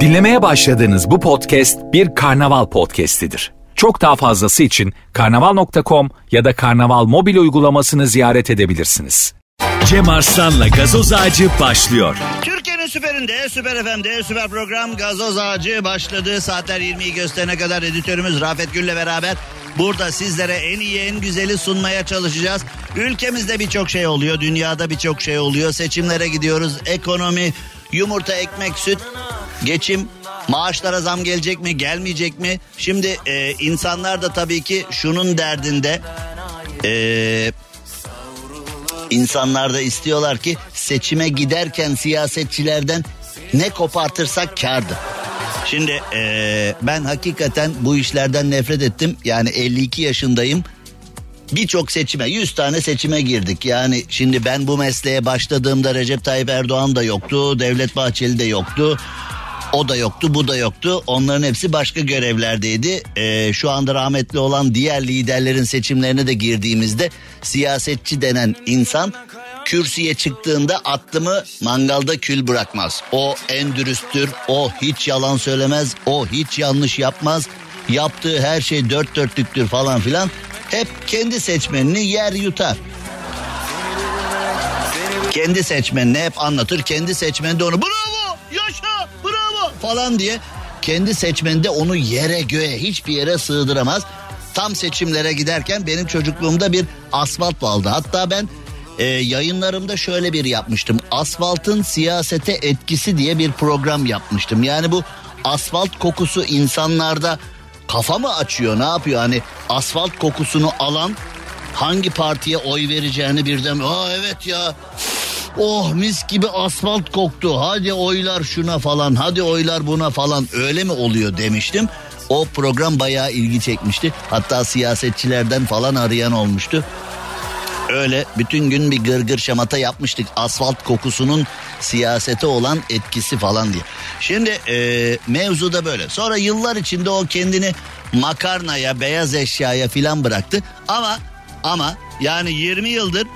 Dinlemeye başladığınız bu podcast bir karnaval podcastidir. Çok daha fazlası için karnaval.com ya da karnaval mobil uygulamasını ziyaret edebilirsiniz. Cem Arslan'la gazoz ağacı başlıyor. Türkiye'nin süperinde, süper FM'de, süper program Gazoz Ağacı başladı. Saatler 20'yi gösterene kadar editörümüz Rafet Gül'le beraber burada sizlere en iyi, en güzeli sunmaya çalışacağız. Ülkemizde birçok şey oluyor, dünyada birçok şey oluyor. Seçimlere gidiyoruz, ekonomi, yumurta, ekmek, süt, geçim, maaşlara zam gelecek mi, gelmeyecek mi? Şimdi e, insanlar da tabii ki şunun derdinde... Eee İnsanlar da istiyorlar ki seçime giderken siyasetçilerden ne kopartırsak kardı. Şimdi eee, ben hakikaten bu işlerden nefret ettim. Yani 52 yaşındayım. Birçok seçime 100 tane seçime girdik. Yani şimdi ben bu mesleğe başladığımda Recep Tayyip Erdoğan da yoktu. Devlet Bahçeli de yoktu. O da yoktu, bu da yoktu. Onların hepsi başka görevlerdeydi. Ee, şu anda rahmetli olan diğer liderlerin seçimlerine de girdiğimizde siyasetçi denen insan kürsüye çıktığında aklımı mangalda kül bırakmaz. O en dürüsttür, o hiç yalan söylemez, o hiç yanlış yapmaz. Yaptığı her şey dört dörtlüktür falan filan. Hep kendi seçmenini yer yutar. Kendi seçmenine hep anlatır. Kendi seçmeni de onu bravo yaşa bravo falan diye kendi seçmeninde onu yere göğe hiçbir yere sığdıramaz. Tam seçimlere giderken benim çocukluğumda bir asfalt vardı. Hatta ben e, yayınlarımda şöyle bir yapmıştım. Asfaltın siyasete etkisi diye bir program yapmıştım. Yani bu asfalt kokusu insanlarda kafa mı açıyor ne yapıyor? Hani asfalt kokusunu alan hangi partiye oy vereceğini birden aa evet ya oh mis gibi asfalt koktu hadi oylar şuna falan hadi oylar buna falan öyle mi oluyor demiştim. O program bayağı ilgi çekmişti. Hatta siyasetçilerden falan arayan olmuştu. Öyle bütün gün bir gırgır şamata yapmıştık. Asfalt kokusunun siyasete olan etkisi falan diye. Şimdi e, mevzu da böyle. Sonra yıllar içinde o kendini makarnaya, beyaz eşyaya filan bıraktı. Ama ama yani 20 yıldır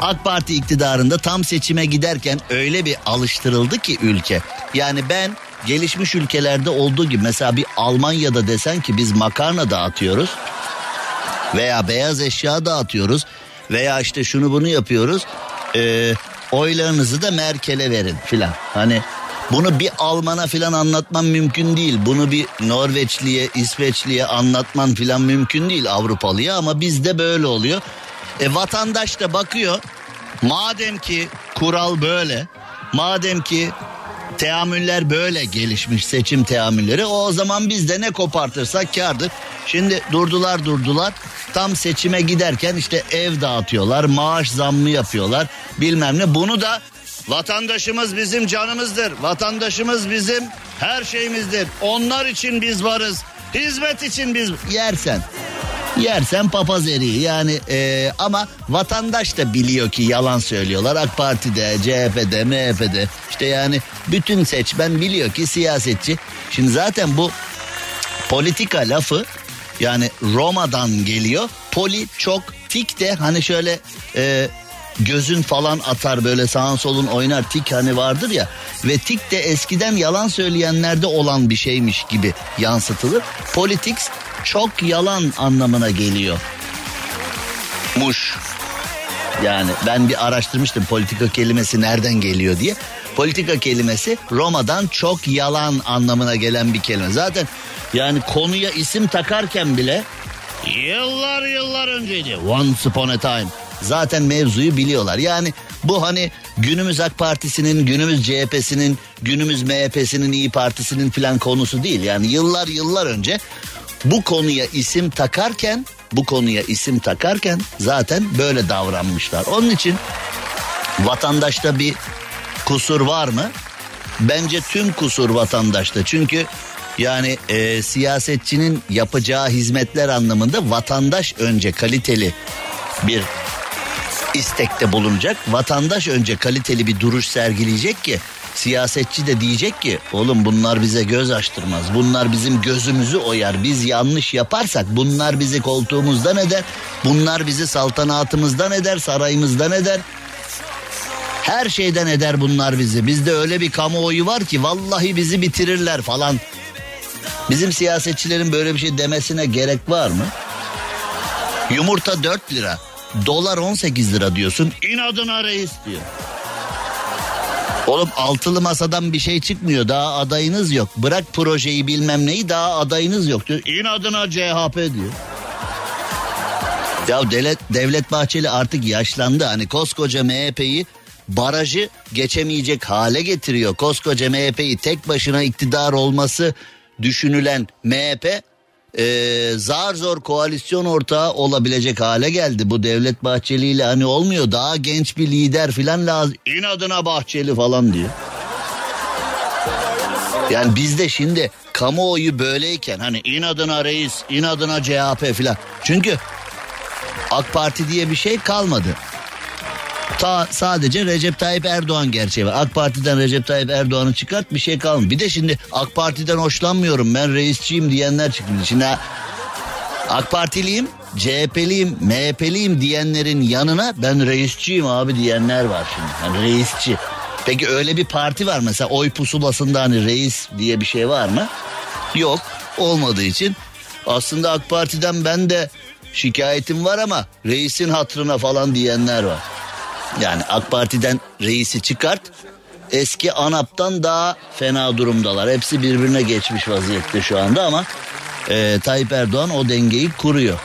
AK Parti iktidarında tam seçime giderken öyle bir alıştırıldı ki ülke. Yani ben gelişmiş ülkelerde olduğu gibi mesela bir Almanya'da desen ki biz makarna dağıtıyoruz veya beyaz eşya dağıtıyoruz veya işte şunu bunu yapıyoruz. Ee, oylarınızı da Merkel'e verin filan. Hani bunu bir Alman'a filan anlatman mümkün değil. Bunu bir Norveçliye, İsveçliye anlatman filan mümkün değil Avrupalıya ama bizde böyle oluyor. E vatandaş da bakıyor. Madem ki kural böyle, madem ki teamüller böyle gelişmiş seçim teamülleri. O zaman biz de ne kopartırsak kardır. Şimdi durdular durdular. Tam seçime giderken işte ev dağıtıyorlar maaş zammı yapıyorlar bilmem ne. Bunu da vatandaşımız bizim canımızdır. Vatandaşımız bizim her şeyimizdir. Onlar için biz varız. Hizmet için biz yersen yersen papaz eriği. Yani e, ama vatandaş da biliyor ki yalan söylüyorlar. AK Parti'de CHP'de MHP'de işte yani bütün seçmen biliyor ki siyasetçi. Şimdi zaten bu politika lafı yani Roma'dan geliyor. Poli çok tik de hani şöyle e, gözün falan atar böyle sağın solun oynar. Tik hani vardır ya. Ve tik de eskiden yalan söyleyenlerde olan bir şeymiş gibi yansıtılır. Politics çok yalan anlamına geliyor. Muş. Yani ben bir araştırmıştım politika kelimesi nereden geliyor diye. Politika kelimesi Roma'dan çok yalan anlamına gelen bir kelime. Zaten yani konuya isim takarken bile yıllar yıllar önceydi. Once upon a time. Zaten mevzuyu biliyorlar. Yani bu hani günümüz AK Partisi'nin, günümüz CHP'sinin, günümüz MHP'sinin, İyi Partisi'nin filan konusu değil. Yani yıllar yıllar önce bu konuya isim takarken, bu konuya isim takarken zaten böyle davranmışlar. Onun için vatandaşta bir kusur var mı? Bence tüm kusur vatandaşta. Çünkü yani e, siyasetçinin yapacağı hizmetler anlamında vatandaş önce kaliteli bir istekte bulunacak. Vatandaş önce kaliteli bir duruş sergileyecek ki siyasetçi de diyecek ki oğlum bunlar bize göz açtırmaz. Bunlar bizim gözümüzü oyar. Biz yanlış yaparsak bunlar bizi koltuğumuzdan eder. Bunlar bizi saltanatımızdan eder, sarayımızdan eder. Her şeyden eder bunlar bizi. Bizde öyle bir kamuoyu var ki vallahi bizi bitirirler falan. Bizim siyasetçilerin böyle bir şey demesine gerek var mı? Yumurta 4 lira. Dolar 18 lira diyorsun. İnadına reis diyor. Oğlum altılı masadan bir şey çıkmıyor. Daha adayınız yok. Bırak projeyi bilmem neyi daha adayınız yok diyor. İnadına CHP diyor. Ya devlet, devlet Bahçeli artık yaşlandı. Hani koskoca MHP'yi barajı geçemeyecek hale getiriyor. Koskoca MHP'yi tek başına iktidar olması düşünülen MHP e, zar zor koalisyon ortağı olabilecek hale geldi. Bu Devlet Bahçeli ile hani olmuyor daha genç bir lider falan lazım. İnadına Bahçeli falan diyor. Yani bizde şimdi kamuoyu böyleyken hani inadına reis, inadına CHP falan. Çünkü AK Parti diye bir şey kalmadı. Ta sadece Recep Tayyip Erdoğan gerçeği var. AK Parti'den Recep Tayyip Erdoğan'ı çıkart bir şey kalmadı. Bir de şimdi AK Parti'den hoşlanmıyorum ben reisçiyim diyenler çıktı. Şimdi AK Partiliyim, CHP'liyim, MHP'liyim diyenlerin yanına ben reisçiyim abi diyenler var şimdi. Yani reisçi. Peki öyle bir parti var mesela oy pusulasında hani reis diye bir şey var mı? Yok olmadığı için aslında AK Parti'den ben de şikayetim var ama reisin hatrına falan diyenler var. Yani AK Parti'den reisi çıkart. Eski ANAP'tan daha fena durumdalar. Hepsi birbirine geçmiş vaziyette şu anda ama e, Tayyip Erdoğan o dengeyi kuruyor.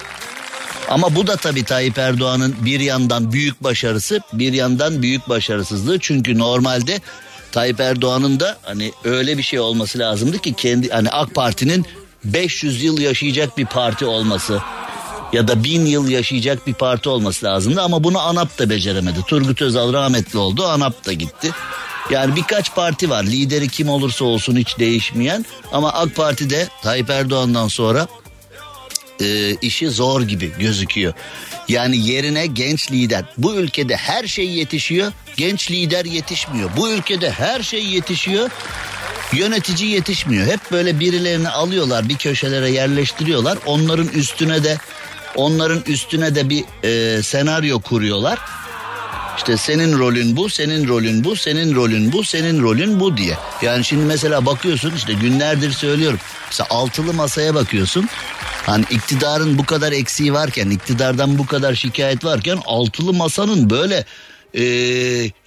Ama bu da tabii Tayyip Erdoğan'ın bir yandan büyük başarısı, bir yandan büyük başarısızlığı. Çünkü normalde Tayyip Erdoğan'ın da hani öyle bir şey olması lazımdı ki kendi hani AK Parti'nin 500 yıl yaşayacak bir parti olması ya da bin yıl yaşayacak bir parti olması lazımdı ama bunu ANAP da beceremedi. Turgut Özal rahmetli oldu ANAP da gitti. Yani birkaç parti var lideri kim olursa olsun hiç değişmeyen ama AK Parti'de Tayyip Erdoğan'dan sonra e, işi zor gibi gözüküyor. Yani yerine genç lider. Bu ülkede her şey yetişiyor, genç lider yetişmiyor. Bu ülkede her şey yetişiyor, yönetici yetişmiyor. Hep böyle birilerini alıyorlar, bir köşelere yerleştiriyorlar. Onların üstüne de Onların üstüne de bir e, senaryo kuruyorlar. İşte senin rolün bu, senin rolün bu, senin rolün bu, senin rolün bu diye. Yani şimdi mesela bakıyorsun işte günlerdir söylüyorum. Mesela altılı masaya bakıyorsun. Hani iktidarın bu kadar eksiği varken, iktidardan bu kadar şikayet varken altılı masanın böyle e,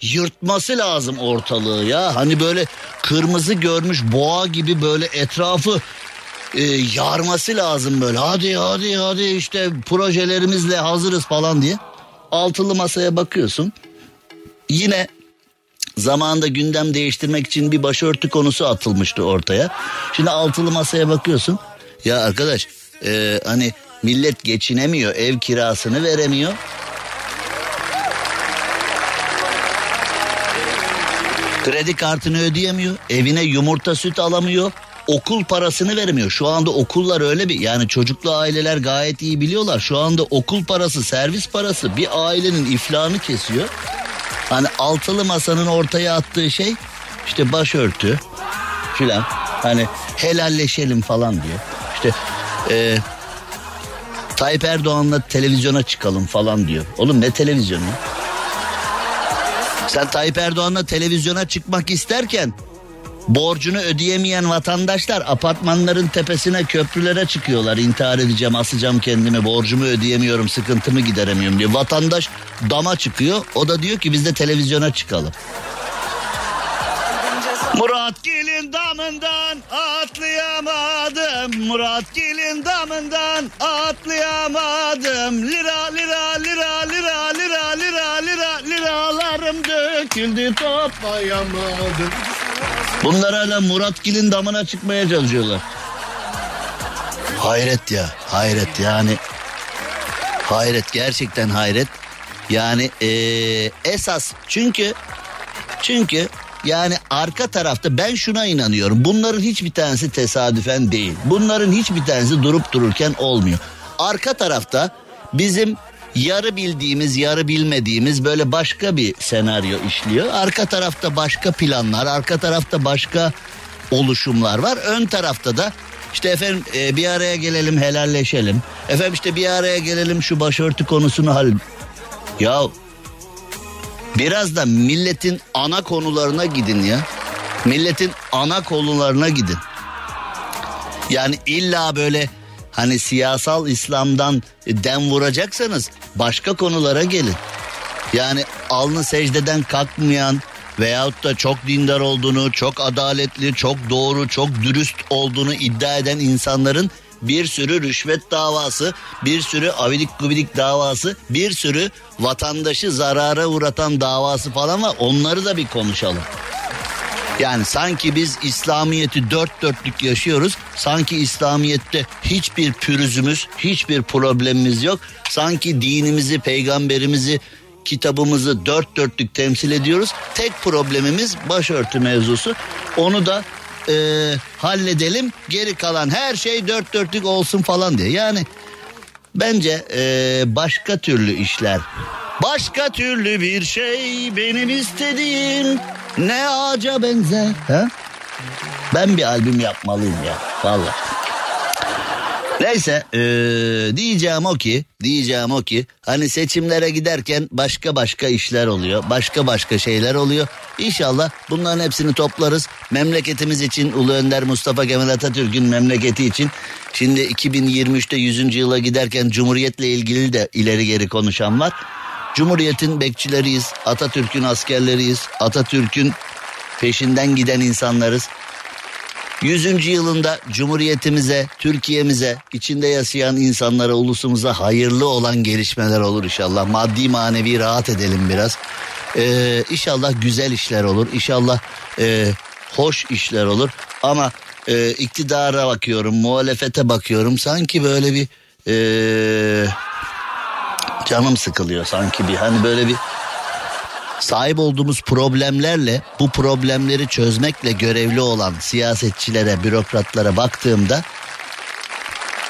yırtması lazım ortalığı ya. Hani böyle kırmızı görmüş boğa gibi böyle etrafı e, yarması lazım böyle. Hadi hadi hadi işte projelerimizle hazırız falan diye. Altılı masaya bakıyorsun. Yine zamanında gündem değiştirmek için bir başörtü konusu atılmıştı ortaya. Şimdi altılı masaya bakıyorsun. Ya arkadaş e, hani millet geçinemiyor, ev kirasını veremiyor. Kredi kartını ödeyemiyor, evine yumurta süt alamıyor, okul parasını vermiyor. Şu anda okullar öyle bir yani çocuklu aileler gayet iyi biliyorlar. Şu anda okul parası, servis parası bir ailenin iflahını kesiyor. Hani altılı masanın ortaya attığı şey işte başörtü filan. Hani helalleşelim falan diyor. İşte e, Tayyip Erdoğan'la televizyona çıkalım falan diyor. Oğlum ne televizyonu? Sen Tayyip Erdoğan'la televizyona çıkmak isterken Borcunu ödeyemeyen vatandaşlar apartmanların tepesine köprülere çıkıyorlar. İntihar edeceğim, asacağım kendimi, borcumu ödeyemiyorum, sıkıntımı gideremiyorum diye. Vatandaş dama çıkıyor. O da diyor ki biz de televizyona çıkalım. Murat Gelin damından atlayamadım. Murat Gelin damından atlayamadım. Lira lira lira lira lira lira lira liralarım döküldü toplayamadım. Bunlar hala Muratgil'in damına çıkmaya çalışıyorlar. Hayret ya hayret yani. Hayret gerçekten hayret. Yani ee, esas çünkü çünkü yani arka tarafta ben şuna inanıyorum. Bunların hiçbir tanesi tesadüfen değil. Bunların hiçbir tanesi durup dururken olmuyor. Arka tarafta bizim yarı bildiğimiz yarı bilmediğimiz böyle başka bir senaryo işliyor. Arka tarafta başka planlar, arka tarafta başka oluşumlar var. Ön tarafta da işte efendim e, bir araya gelelim helalleşelim. Efendim işte bir araya gelelim şu başörtü konusunu hal. Ya Biraz da milletin ana konularına gidin ya. Milletin ana konularına gidin. Yani illa böyle hani siyasal İslam'dan dem vuracaksanız başka konulara gelin. Yani alnı secdeden kalkmayan veyahut da çok dindar olduğunu, çok adaletli, çok doğru, çok dürüst olduğunu iddia eden insanların bir sürü rüşvet davası, bir sürü avidik gubidik davası, bir sürü vatandaşı zarara uğratan davası falan var. Onları da bir konuşalım. Yani sanki biz İslamiyet'i dört dörtlük yaşıyoruz. Sanki İslamiyet'te hiçbir pürüzümüz, hiçbir problemimiz yok. Sanki dinimizi, peygamberimizi, kitabımızı dört dörtlük temsil ediyoruz. Tek problemimiz başörtü mevzusu. Onu da e, halledelim. Geri kalan her şey dört dörtlük olsun falan diye. Yani bence e, başka türlü işler. Başka türlü bir şey benim istediğim ne ağaca benzer. Ha? Ben bir albüm yapmalıyım ya. Vallahi. Neyse ee, diyeceğim o ki diyeceğim o ki hani seçimlere giderken başka başka işler oluyor başka başka şeyler oluyor. İnşallah bunların hepsini toplarız. Memleketimiz için Ulu Önder Mustafa Kemal Atatürk'ün memleketi için. Şimdi 2023'te 100. yıla giderken Cumhuriyet'le ilgili de ileri geri konuşan var. Cumhuriyet'in bekçileriyiz Atatürk'ün askerleriyiz Atatürk'ün peşinden giden insanlarız 100. yılında Cumhuriyetimize, Türkiye'mize, içinde yaşayan insanlara, ulusumuza hayırlı olan gelişmeler olur inşallah. Maddi manevi rahat edelim biraz. Ee, inşallah güzel işler olur. İnşallah e, hoş işler olur. Ama e, iktidara bakıyorum, muhalefete bakıyorum. Sanki böyle bir e, canım sıkılıyor sanki bir hani böyle bir sahip olduğumuz problemlerle bu problemleri çözmekle görevli olan siyasetçilere, bürokratlara baktığımda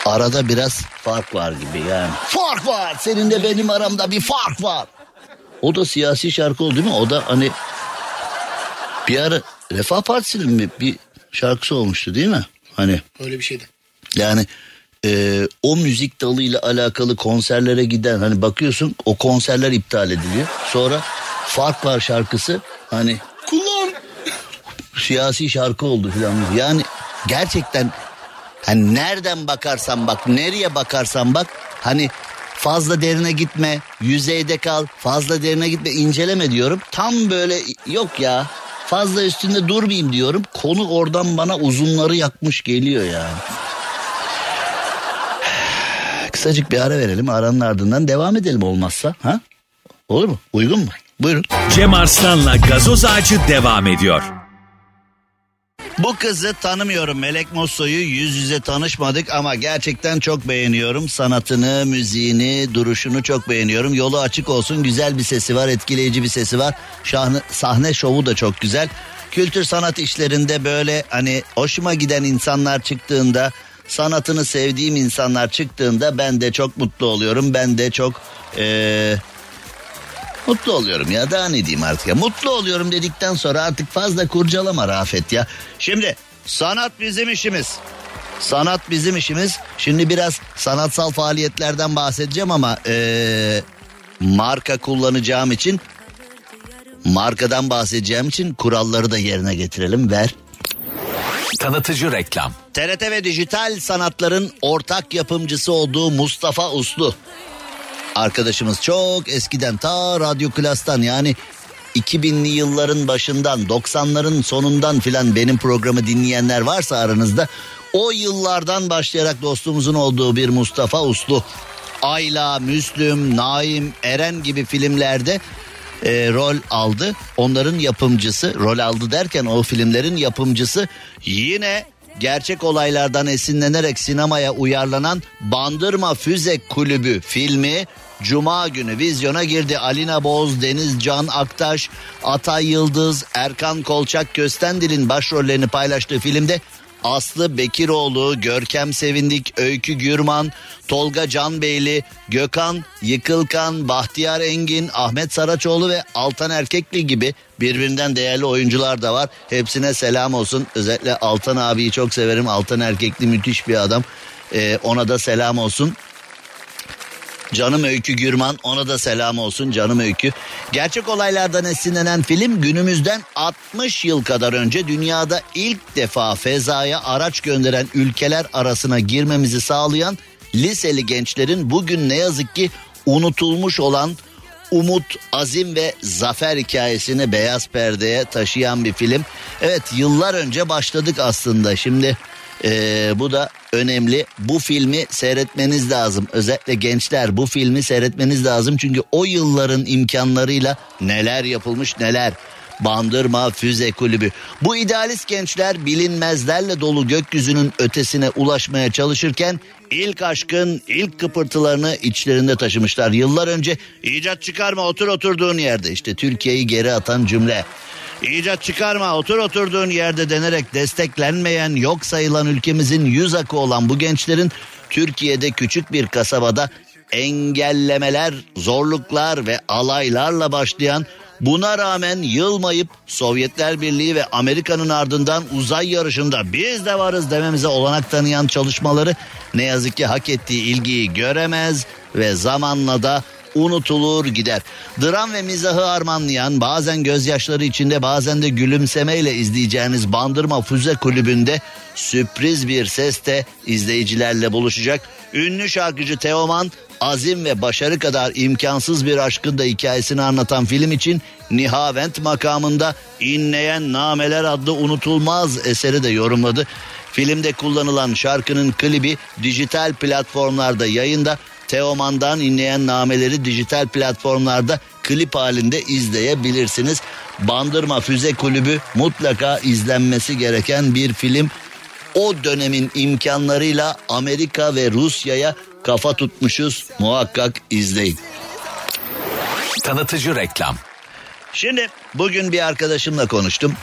arada biraz fark var gibi yani. Fark var. Senin de benim aramda bir fark var. O da siyasi şarkı oldu değil mi? O da hani bir ara Refah Partisi'nin mi bir şarkısı olmuştu değil mi? Hani öyle bir şeydi. Yani e, o müzik dalıyla alakalı konserlere giden hani bakıyorsun o konserler iptal ediliyor. Sonra fark var şarkısı hani kullan siyasi şarkı oldu filan. Yani gerçekten hani nereden bakarsan bak nereye bakarsan bak hani fazla derine gitme yüzeyde kal fazla derine gitme inceleme diyorum. Tam böyle yok ya fazla üstünde durmayayım diyorum. Konu oradan bana uzunları yakmış geliyor yani. Kısacık bir ara verelim aranın ardından devam edelim olmazsa. Ha? Olur mu? Uygun mu? Buyurun. Cem Arslan'la gazoz ağacı devam ediyor. Bu kızı tanımıyorum Melek Mosso'yu yüz yüze tanışmadık ama gerçekten çok beğeniyorum. Sanatını, müziğini, duruşunu çok beğeniyorum. Yolu açık olsun güzel bir sesi var, etkileyici bir sesi var. Şahne, sahne şovu da çok güzel. Kültür sanat işlerinde böyle hani hoşuma giden insanlar çıktığında, sanatını sevdiğim insanlar çıktığında ben de çok mutlu oluyorum. Ben de çok... Ee, Mutlu oluyorum ya daha ne diyeyim artık ya. Mutlu oluyorum dedikten sonra artık fazla kurcalama Rafet ya. Şimdi sanat bizim işimiz. Sanat bizim işimiz. Şimdi biraz sanatsal faaliyetlerden bahsedeceğim ama ee, marka kullanacağım için markadan bahsedeceğim için kuralları da yerine getirelim. Ver. Tanıtıcı reklam. TRT ve dijital sanatların ortak yapımcısı olduğu Mustafa Uslu arkadaşımız çok eskiden ta Radyo Klas'tan yani 2000'li yılların başından 90'ların sonundan filan benim programı dinleyenler varsa aranızda o yıllardan başlayarak dostumuzun olduğu bir Mustafa Uslu Ayla, Müslüm, Naim, Eren gibi filmlerde e, rol aldı. Onların yapımcısı rol aldı derken o filmlerin yapımcısı yine gerçek olaylardan esinlenerek sinemaya uyarlanan Bandırma Füze Kulübü filmi Cuma günü vizyona girdi. Alina Boz, Deniz Can Aktaş, Atay Yıldız, Erkan Kolçak Köstendil'in başrollerini paylaştığı filmde Aslı Bekiroğlu, Görkem Sevindik, Öykü Gürman, Tolga Canbeyli, Gökhan Yıkılkan, Bahtiyar Engin, Ahmet Saraçoğlu ve Altan Erkekli gibi birbirinden değerli oyuncular da var. Hepsine selam olsun. Özellikle Altan abiyi çok severim. Altan Erkekli müthiş bir adam. Ee, ona da selam olsun. Canım Öykü Gürman ona da selam olsun canım Öykü. Gerçek olaylardan esinlenen film günümüzden 60 yıl kadar önce dünyada ilk defa fezaya araç gönderen ülkeler arasına girmemizi sağlayan liseli gençlerin bugün ne yazık ki unutulmuş olan umut, azim ve zafer hikayesini beyaz perdeye taşıyan bir film. Evet yıllar önce başladık aslında. Şimdi ee, bu da önemli. Bu filmi seyretmeniz lazım. Özellikle gençler bu filmi seyretmeniz lazım. Çünkü o yılların imkanlarıyla neler yapılmış neler. Bandırma Füze Kulübü. Bu idealist gençler bilinmezlerle dolu gökyüzünün ötesine ulaşmaya çalışırken ilk aşkın ilk kıpırtılarını içlerinde taşımışlar. Yıllar önce icat çıkarma otur oturduğun yerde işte Türkiye'yi geri atan cümle. İcat çıkarma otur oturduğun yerde denerek desteklenmeyen yok sayılan ülkemizin yüz akı olan bu gençlerin Türkiye'de küçük bir kasabada engellemeler, zorluklar ve alaylarla başlayan buna rağmen yılmayıp Sovyetler Birliği ve Amerika'nın ardından uzay yarışında biz de varız dememize olanak tanıyan çalışmaları ne yazık ki hak ettiği ilgiyi göremez ve zamanla da unutulur gider. Dram ve mizahı armanlayan bazen gözyaşları içinde bazen de gülümsemeyle izleyeceğiniz Bandırma Füze Kulübü'nde sürpriz bir seste izleyicilerle buluşacak. Ünlü şarkıcı Teoman azim ve başarı kadar imkansız bir aşkın da hikayesini anlatan film için Nihavent makamında İnleyen Nameler adlı unutulmaz eseri de yorumladı. Filmde kullanılan şarkının klibi dijital platformlarda yayında Teoman'dan inleyen nameleri dijital platformlarda klip halinde izleyebilirsiniz. Bandırma Füze Kulübü mutlaka izlenmesi gereken bir film. O dönemin imkanlarıyla Amerika ve Rusya'ya kafa tutmuşuz. Muhakkak izleyin. Tanıtıcı reklam. Şimdi bugün bir arkadaşımla konuştum.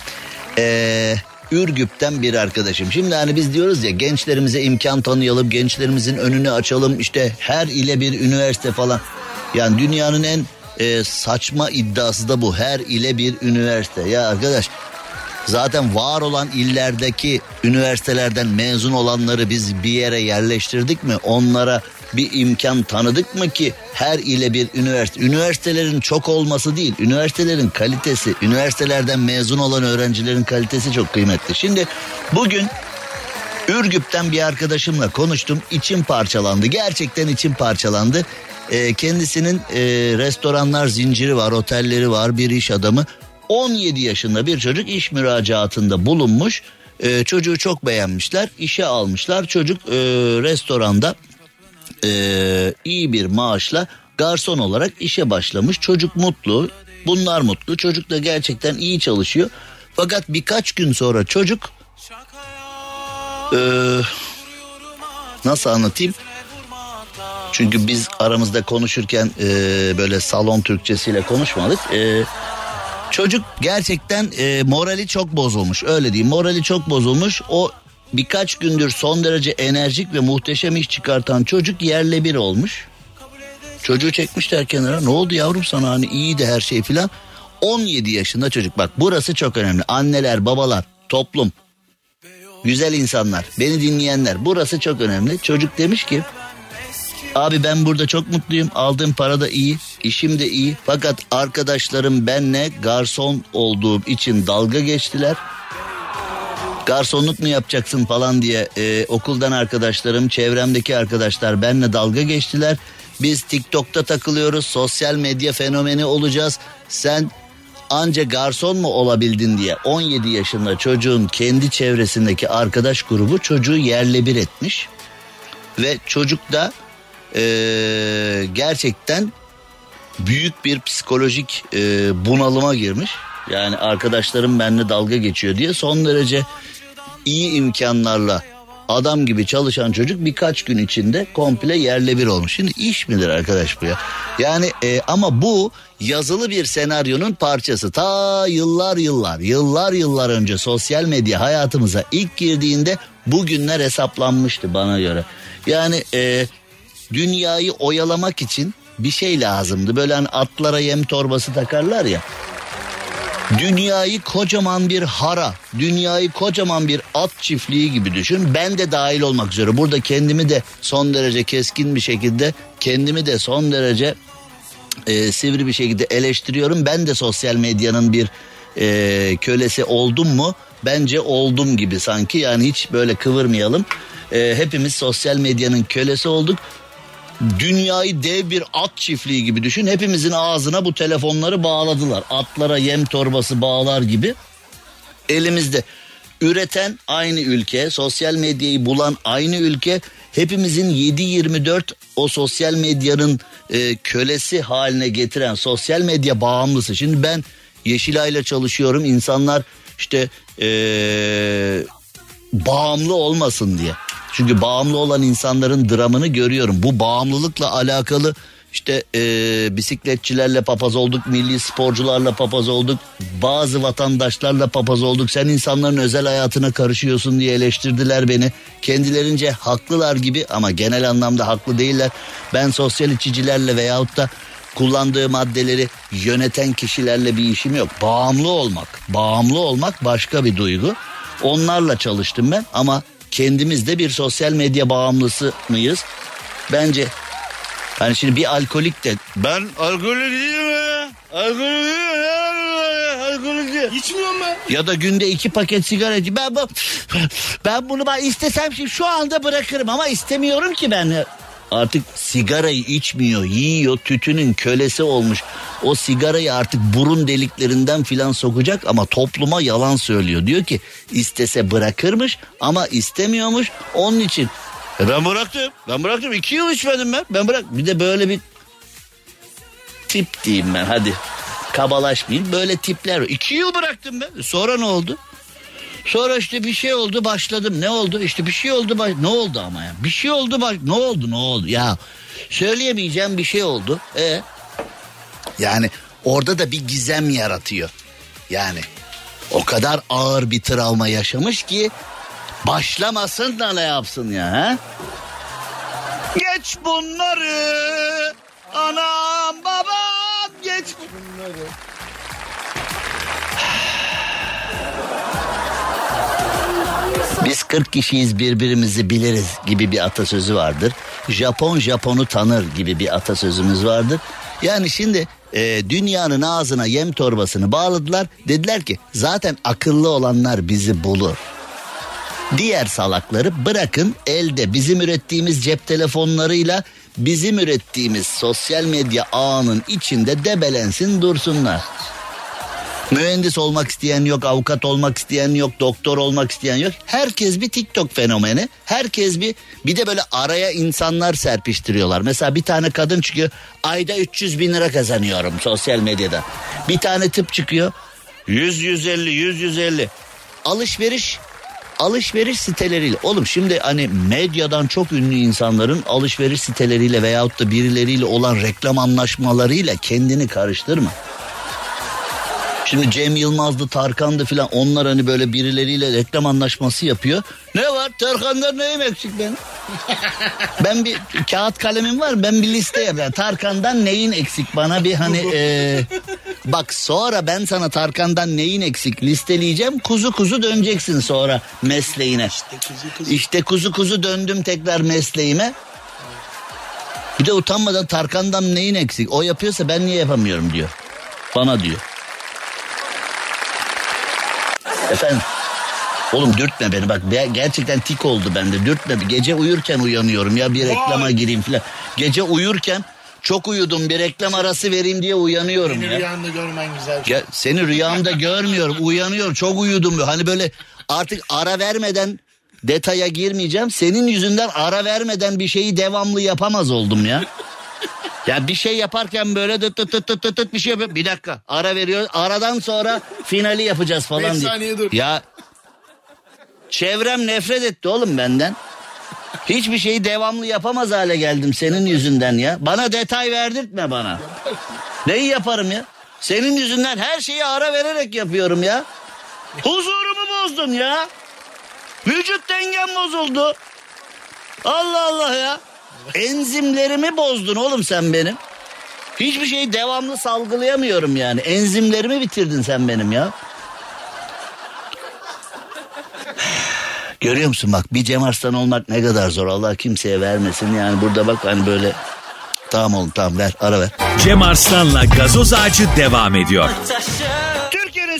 Ee, Ürgüp'ten bir arkadaşım. Şimdi hani biz diyoruz ya gençlerimize imkan tanıyalım, gençlerimizin önünü açalım. İşte her ile bir üniversite falan. Yani dünyanın en e, saçma iddiası da bu. Her ile bir üniversite. Ya arkadaş zaten var olan illerdeki üniversitelerden mezun olanları biz bir yere yerleştirdik mi? Onlara bir imkan tanıdık mı ki her ile bir üniversite üniversitelerin çok olması değil üniversitelerin kalitesi üniversitelerden mezun olan öğrencilerin kalitesi çok kıymetli. Şimdi bugün Ürgüp'ten bir arkadaşımla konuştum içim parçalandı gerçekten içim parçalandı. E, kendisinin e, restoranlar zinciri var otelleri var bir iş adamı 17 yaşında bir çocuk iş müracaatında bulunmuş. E, çocuğu çok beğenmişler işe almışlar çocuk e, restoranda e, iyi bir maaşla garson olarak işe başlamış. Çocuk mutlu, bunlar mutlu. Çocuk da gerçekten iyi çalışıyor. Fakat birkaç gün sonra çocuk e, nasıl anlatayım? Çünkü biz aramızda konuşurken e, böyle salon Türkçesiyle konuşmadık. E, çocuk gerçekten e, morali çok bozulmuş. Öyle diyeyim. Morali çok bozulmuş. O birkaç gündür son derece enerjik ve muhteşem iş çıkartan çocuk yerle bir olmuş. Çocuğu çekmişler kenara. Ne oldu yavrum sana? Hani iyiydi her şey filan. 17 yaşında çocuk. Bak burası çok önemli. Anneler babalar toplum. Güzel insanlar beni dinleyenler. Burası çok önemli. Çocuk demiş ki abi ben burada çok mutluyum. Aldığım para da iyi işim de iyi. Fakat arkadaşlarım benle garson olduğum için dalga geçtiler garsonluk mu yapacaksın falan diye e, okuldan arkadaşlarım, çevremdeki arkadaşlar benle dalga geçtiler. Biz TikTok'ta takılıyoruz, sosyal medya fenomeni olacağız. Sen anca garson mu olabildin diye 17 yaşında çocuğun kendi çevresindeki arkadaş grubu çocuğu yerle bir etmiş. Ve çocuk da e, gerçekten büyük bir psikolojik e, bunalıma girmiş. Yani arkadaşlarım benimle dalga geçiyor diye son derece iyi imkanlarla adam gibi çalışan çocuk birkaç gün içinde komple yerle bir olmuş. Şimdi iş midir arkadaş bu ya? Yani e, ama bu yazılı bir senaryonun parçası. Ta yıllar yıllar, yıllar yıllar önce sosyal medya hayatımıza ilk girdiğinde bugünler hesaplanmıştı bana göre. Yani e, dünyayı oyalamak için bir şey lazımdı. Böyle hani atlara yem torbası takarlar ya. Dünyayı kocaman bir hara, dünyayı kocaman bir at çiftliği gibi düşün. Ben de dahil olmak üzere. Burada kendimi de son derece keskin bir şekilde, kendimi de son derece e, sivri bir şekilde eleştiriyorum. Ben de sosyal medyanın bir e, kölesi oldum mu? Bence oldum gibi sanki. Yani hiç böyle kıvırmayalım. E, hepimiz sosyal medyanın kölesi olduk dünyayı dev bir at çiftliği gibi düşün. Hepimizin ağzına bu telefonları bağladılar. Atlara yem torbası bağlar gibi. Elimizde üreten aynı ülke, sosyal medyayı bulan aynı ülke. Hepimizin 7-24 o sosyal medyanın e, kölesi haline getiren sosyal medya bağımlısı. Şimdi ben Yeşilay'la çalışıyorum. İnsanlar işte e, bağımlı olmasın diye. Çünkü bağımlı olan insanların dramını görüyorum. Bu bağımlılıkla alakalı işte e, bisikletçilerle papaz olduk, milli sporcularla papaz olduk, bazı vatandaşlarla papaz olduk. Sen insanların özel hayatına karışıyorsun diye eleştirdiler beni. Kendilerince haklılar gibi ama genel anlamda haklı değiller. Ben sosyal içicilerle veyahut da kullandığı maddeleri yöneten kişilerle bir işim yok. Bağımlı olmak, bağımlı olmak başka bir duygu. Onlarla çalıştım ben ama kendimiz de bir sosyal medya bağımlısı mıyız? Bence yani şimdi bir alkolik de ben alkolik değilim ya. Alkolik değilim ya. Alkolik değilim. İçmiyorum ben. Ya da günde iki paket sigara ben bu ben bunu ben istesem şimdi şu anda bırakırım ama istemiyorum ki ben. Artık sigarayı içmiyor, yiyor, tütünün kölesi olmuş. O sigarayı artık burun deliklerinden filan sokacak ama topluma yalan söylüyor. Diyor ki istese bırakırmış ama istemiyormuş. Onun için E ben bıraktım. Ben bıraktım. iki yıl içmedim ben. Ben bırak. Bir de böyle bir tip diyeyim ben hadi. Kabalaşmayayım. Böyle tipler. var. İki yıl bıraktım ben. Sonra ne oldu? Sonra işte bir şey oldu başladım. Ne oldu? İşte bir şey oldu. Baş... Ne oldu ama ya? Bir şey oldu. Baş... Ne oldu? Ne oldu? Ya söyleyemeyeceğim bir şey oldu. E yani orada da bir gizem yaratıyor. Yani o kadar ağır bir travma yaşamış ki başlamasın da ne yapsın ya? Ha? Geç bunları anam babam geç bunları. Biz 40 kişiyiz birbirimizi biliriz gibi bir atasözü vardır. Japon Japon'u tanır gibi bir atasözümüz vardır. Yani şimdi e, dünyanın ağzına yem torbasını bağladılar. Dediler ki zaten akıllı olanlar bizi bulur. Diğer salakları bırakın elde bizim ürettiğimiz cep telefonlarıyla bizim ürettiğimiz sosyal medya ağının içinde debelensin dursunlar. Mühendis olmak isteyen yok, avukat olmak isteyen yok, doktor olmak isteyen yok. Herkes bir TikTok fenomeni. Herkes bir bir de böyle araya insanlar serpiştiriyorlar. Mesela bir tane kadın çıkıyor. Ayda 300 bin lira kazanıyorum sosyal medyada. Bir tane tip çıkıyor. 100 150 100 150. Alışveriş alışveriş siteleriyle oğlum şimdi hani medyadan çok ünlü insanların alışveriş siteleriyle veyahut da birileriyle olan reklam anlaşmalarıyla kendini karıştırma. Şimdi Cem Yılmaz'dı, Tarkan'dı filan onlar hani böyle birileriyle reklam anlaşması yapıyor. Ne var? Tarkan'dan neyim eksik benim? ben bir kağıt kalemim var ben bir liste yapayım. Tarkan'dan neyin eksik bana bir hani e, bak sonra ben sana Tarkan'dan neyin eksik listeleyeceğim. Kuzu kuzu döneceksin sonra mesleğine. İşte kuzu kuzu döndüm tekrar mesleğime. Bir de utanmadan Tarkan'dan neyin eksik? O yapıyorsa ben niye yapamıyorum diyor. Bana diyor. Efendim? Oğlum dürtme beni. Bak gerçekten tik oldu bende. Dürtme. Gece uyurken uyanıyorum ya. Bir reklama gireyim filan. Gece uyurken çok uyudum. Bir reklam arası vereyim diye uyanıyorum Beni ya. rüyanda görmen güzel. Ya seni rüyamda görmüyorum. Uyanıyorum çok uyudum. Hani böyle artık ara vermeden detaya girmeyeceğim. Senin yüzünden ara vermeden bir şeyi devamlı yapamaz oldum ya. Ya bir şey yaparken böyle dıt dıt dıt dıt dıt dıt bir şey yapıyor. Bir dakika ara veriyor. Aradan sonra finali yapacağız falan Beş diye. saniye dur. Ya çevrem nefret etti oğlum benden. Hiçbir şeyi devamlı yapamaz hale geldim senin yüzünden ya. Bana detay verdirtme bana. Neyi yaparım ya? Senin yüzünden her şeyi ara vererek yapıyorum ya. Huzurumu bozdun ya. Vücut dengem bozuldu. Allah Allah ya. Enzimlerimi bozdun oğlum sen benim. Hiçbir şeyi devamlı salgılayamıyorum yani. Enzimlerimi bitirdin sen benim ya. Görüyor musun bak bir Cem Arslan olmak ne kadar zor. Allah kimseye vermesin yani burada bak hani böyle Tamam oğlum tamam ver ara ver. Cem Arslan'la gazoz ağacı devam ediyor.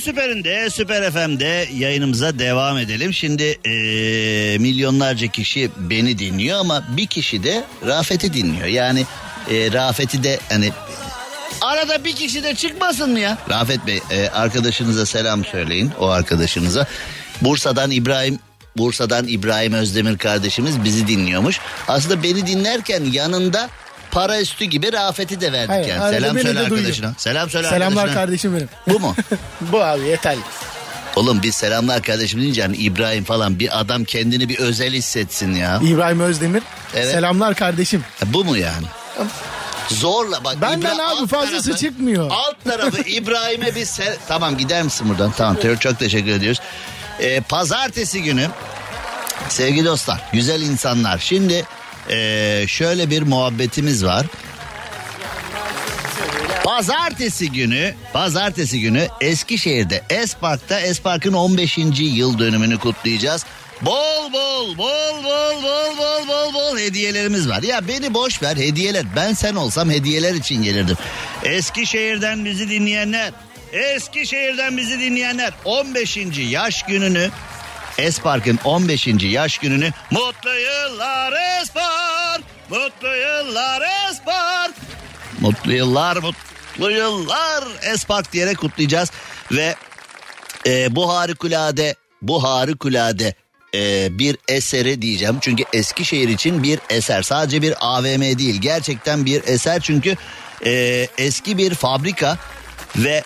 Süperinde, Süper FM'de yayınımıza devam edelim. Şimdi eee, milyonlarca kişi beni dinliyor ama bir kişi de Rafet'i dinliyor. Yani eee, Rafet'i de hani arada bir kişi de çıkmasın mı ya? Rafet Bey eee, arkadaşınıza selam söyleyin o arkadaşınıza. Bursa'dan İbrahim Bursa'dan İbrahim Özdemir kardeşimiz bizi dinliyormuş. Aslında beni dinlerken yanında para üstü gibi Rafet'i de verdik Hayır, yani. Selam söyle duyuyor. arkadaşına. Selam söyle Selamlar arkadaşına. kardeşim benim. Bu mu? Bu abi yeterli. Oğlum biz selamlar kardeşim deyince hani İbrahim falan bir adam kendini bir özel hissetsin ya. İbrahim Özdemir. Evet. Selamlar kardeşim. Ha, Bu mu yani? Zorla bak. Benden İbra- abi fazlası çıkmıyor. Alt tarafı İbrahim'e bir se- Tamam gider misin buradan? Tamam te- çok teşekkür ediyoruz. Ee, pazartesi günü sevgili dostlar güzel insanlar şimdi ee, şöyle bir muhabbetimiz var. Pazartesi günü, pazartesi günü Eskişehir'de Espark'ta Espark'ın 15. yıl dönümünü kutlayacağız. Bol bol bol bol bol bol bol bol hediyelerimiz var. Ya beni boş ver hediyeler. Ben sen olsam hediyeler için gelirdim. Eskişehir'den bizi dinleyenler, Eskişehir'den bizi dinleyenler 15. yaş gününü Espark'ın 15. yaş gününü mutlu yıllar Espark, mutlu yıllar Espark. Mutlu yıllar, mutlu yıllar Espark diyerek kutlayacağız. Ve e, bu harikulade, bu harikulade e, bir eseri diyeceğim. Çünkü Eskişehir için bir eser. Sadece bir AVM değil. Gerçekten bir eser çünkü e, eski bir fabrika ve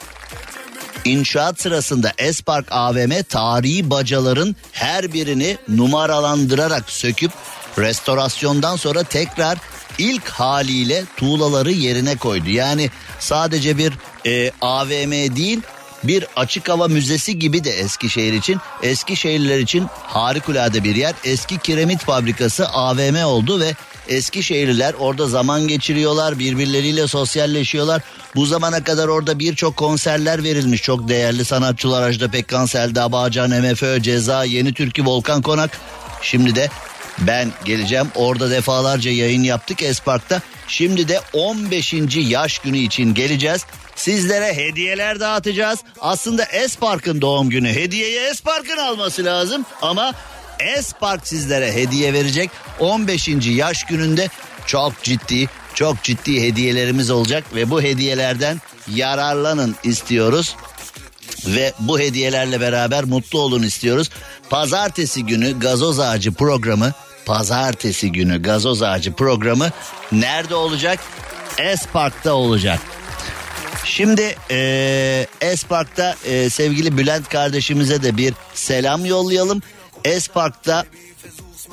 İnşaat sırasında Espark AVM tarihi bacaların her birini numaralandırarak söküp restorasyondan sonra tekrar ilk haliyle tuğlaları yerine koydu. Yani sadece bir e, AVM değil bir açık hava müzesi gibi de Eskişehir için. Eskişehirliler için harikulade bir yer. Eski kiremit fabrikası AVM oldu ve Eskişehirliler orada zaman geçiriyorlar, birbirleriyle sosyalleşiyorlar. Bu zamana kadar orada birçok konserler verilmiş. Çok değerli sanatçılar Ajda Pekkan, Selda Bağcan, MFÖ, Ceza, Yeni Türkü, Volkan Konak. Şimdi de ben geleceğim. Orada defalarca yayın yaptık Espark'ta. Şimdi de 15. yaş günü için geleceğiz. Sizlere hediyeler dağıtacağız. Aslında Espark'ın doğum günü. Hediyeyi Espark'ın alması lazım ama Espark sizlere hediye verecek. 15. yaş gününde çok ciddi, çok ciddi hediyelerimiz olacak ve bu hediyelerden yararlanın istiyoruz ve bu hediyelerle beraber mutlu olun istiyoruz. Pazartesi günü gazoz ağacı programı pazartesi günü gazoz ağacı programı nerede olacak? Espark'ta olacak. Şimdi e, Espark'ta e, sevgili Bülent kardeşimize de bir selam yollayalım. Espark'ta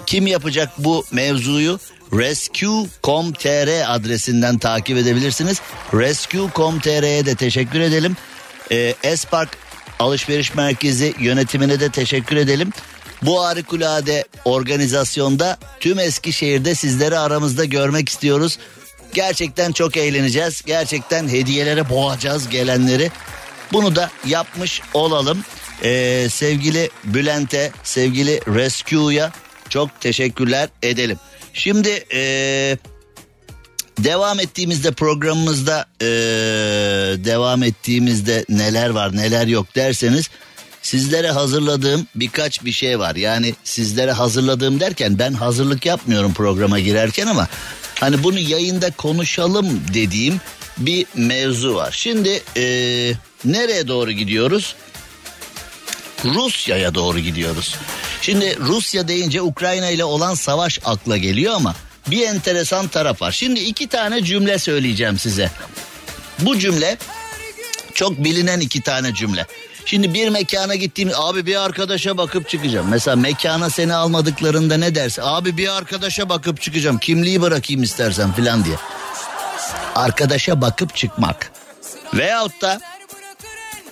kim yapacak bu mevzuyu? Rescue.com.tr adresinden takip edebilirsiniz. Rescue.com.tr'ye de teşekkür edelim. Ee, Espark Alışveriş Merkezi yönetimine de teşekkür edelim. Bu harikulade organizasyonda tüm Eskişehir'de sizleri aramızda görmek istiyoruz. Gerçekten çok eğleneceğiz. Gerçekten hediyelere boğacağız gelenleri. Bunu da yapmış olalım. Ee, sevgili Bülent'e, sevgili Rescue'ya çok teşekkürler edelim. Şimdi ee, devam ettiğimizde programımızda ee, devam ettiğimizde neler var neler yok derseniz sizlere hazırladığım birkaç bir şey var. Yani sizlere hazırladığım derken ben hazırlık yapmıyorum programa girerken ama hani bunu yayında konuşalım dediğim bir mevzu var. Şimdi ee, nereye doğru gidiyoruz? Rusya'ya doğru gidiyoruz. Şimdi Rusya deyince Ukrayna ile olan savaş akla geliyor ama bir enteresan taraf var. Şimdi iki tane cümle söyleyeceğim size. Bu cümle çok bilinen iki tane cümle. Şimdi bir mekana gittiğim abi bir arkadaşa bakıp çıkacağım. Mesela mekana seni almadıklarında ne dersin? Abi bir arkadaşa bakıp çıkacağım. Kimliği bırakayım istersen filan diye. Arkadaşa bakıp çıkmak. Veyahut da